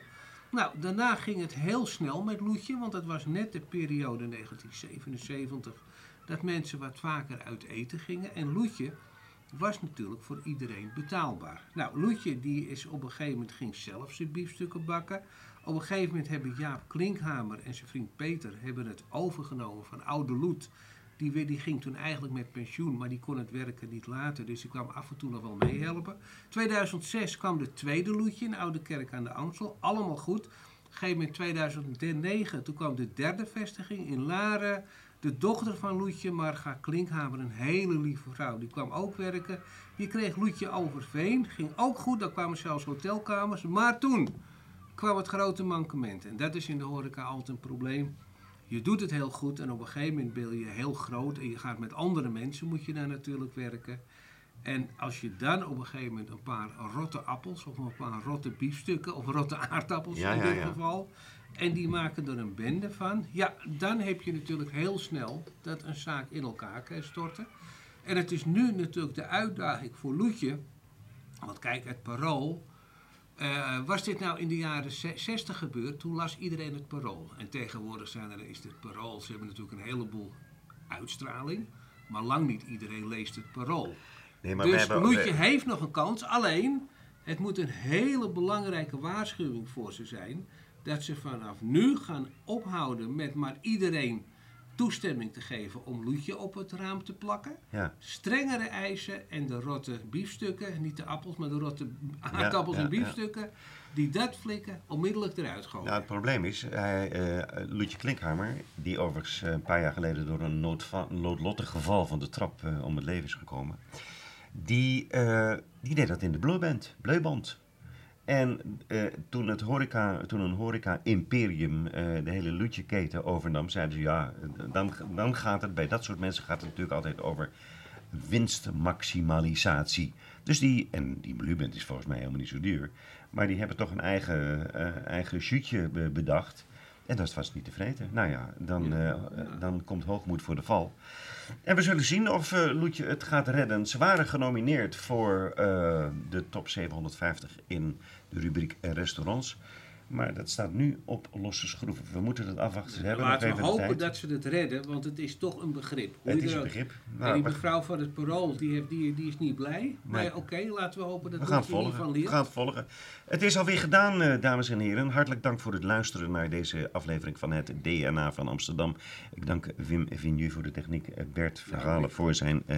Nou, daarna ging het heel snel met Loetje, want dat was net de periode 1977 dat mensen wat vaker uit eten gingen. En Loetje was natuurlijk voor iedereen betaalbaar. Nou, Loetje die is op een gegeven moment ging zelf zijn biefstukken bakken. Op een gegeven moment hebben Jaap Klinkhamer en zijn vriend Peter hebben het overgenomen van oude Loet. Die, die ging toen eigenlijk met pensioen, maar die kon het werken niet laten. Dus die kwam af en toe nog wel meehelpen. 2006 kwam de tweede Loetje in Oude Kerk aan de Amstel. Allemaal goed. Op een gegeven moment 2009, toen kwam de derde vestiging in Laren. De dochter van Loetje, Marga Klinkhamer, een hele lieve vrouw, die kwam ook werken. Die kreeg Loetje Overveen, ging ook goed, daar kwamen zelfs hotelkamers. Maar toen kwam het grote mankement. En dat is in de horeca altijd een probleem. Je doet het heel goed en op een gegeven moment ben je heel groot en je gaat met andere mensen, moet je daar natuurlijk werken. En als je dan op een gegeven moment een paar rotte appels of een paar rotte biefstukken of rotte aardappels Ja, in ja, dit ja. geval, en die maken er een bende van, ja, dan heb je natuurlijk heel snel dat een zaak in elkaar kan storten. En het is nu natuurlijk de uitdaging voor Loetje, want kijk, het parool, eh, was dit nou in de jaren ze- 60 gebeurd, toen las iedereen het parool. En tegenwoordig zijn er, is het parool, ze hebben natuurlijk een heleboel uitstraling, maar lang niet iedereen leest het parool. Nee, maar dus hebben... Loetje heeft nog een kans, alleen het moet een hele belangrijke waarschuwing voor ze zijn, dat ze vanaf nu gaan ophouden met maar iedereen toestemming te geven om Loetje op het raam te plakken ja. strengere eisen en de rotte biefstukken, niet de appels, maar de rotte aardappels ja, en biefstukken, die dat flikken, onmiddellijk eruit gooien. Nou, het probleem is, hij, eh Loetje Klinkhamer, die overigens eh, een paar jaar geleden door een noodlottig geval van de trap eh, om het leven is gekomen, die, die deed dat in de bleuband. bleuband. En eh, toen, het horeca, toen een horeca-imperium eh, de hele Loetje-keten overnam, zeiden ze ja, dan, dan gaat het bij dat soort mensen gaat het natuurlijk altijd over winstmaximalisatie. Dus die, en die Blubent is volgens mij helemaal niet zo duur, maar die hebben toch een eigen, eh eigen shootje bedacht. En dat vast niet te vreten. Nou ja, dan, dan komt hoogmoed voor de val. En we zullen zien of Loetje het gaat redden. Ze waren genomineerd voor de top 750 in de rubriek restaurants. Maar dat staat nu op losse schroeven. We moeten het afwachten. Ze hebben Laten we hopen tijd. dat ze het redden, want het is toch een begrip. Hoe Het is een begrip. En Nou, die we, mevrouw van het parool, die, heeft, die, die is niet blij. Maar oké, laten we hopen dat we gaan het Loetje hiervan volgen. We leert. gaan het volgen. Het is alweer gedaan, eh, dames en heren. Hartelijk dank voor het luisteren naar deze aflevering van het DNA van Amsterdam. Ik dank Wim Vignu voor de techniek, eh, Bert Verhalen voor zijn eh,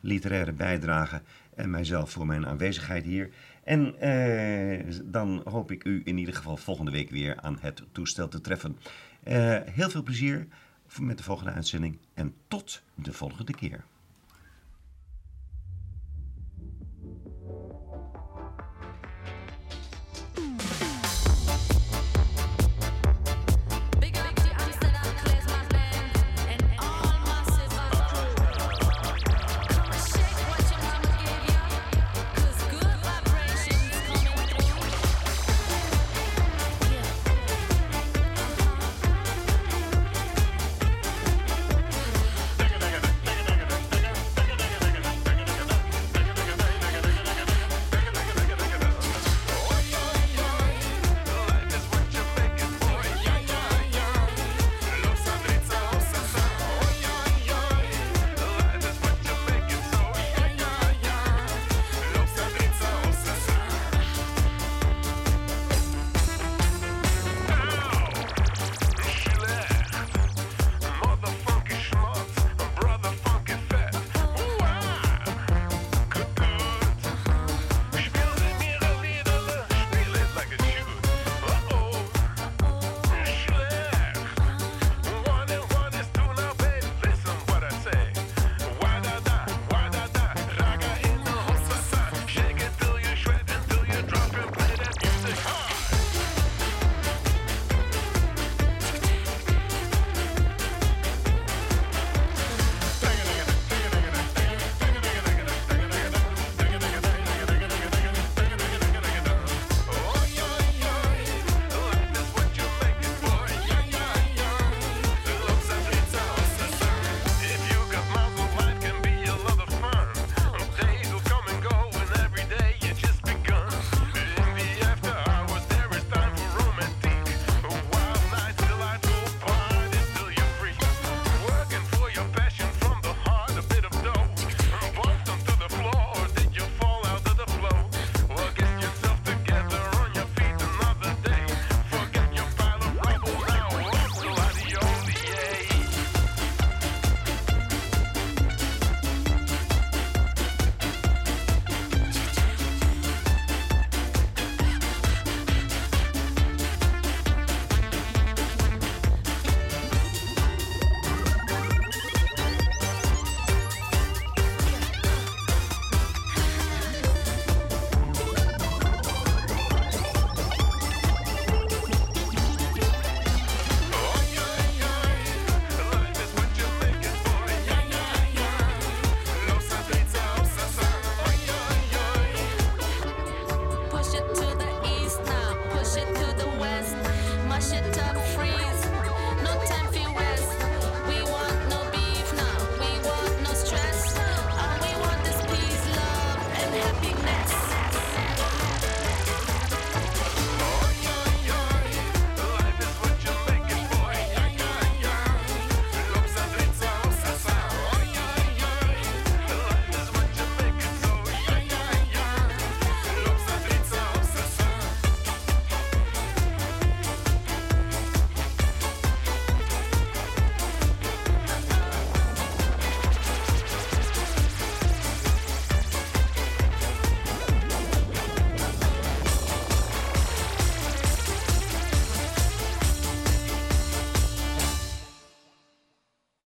literaire bijdrage en mijzelf voor mijn aanwezigheid hier. En eh, dan hoop ik u in ieder geval volgende week weer aan het toestel te treffen. Eh, heel veel plezier met de volgende uitzending en tot de volgende keer.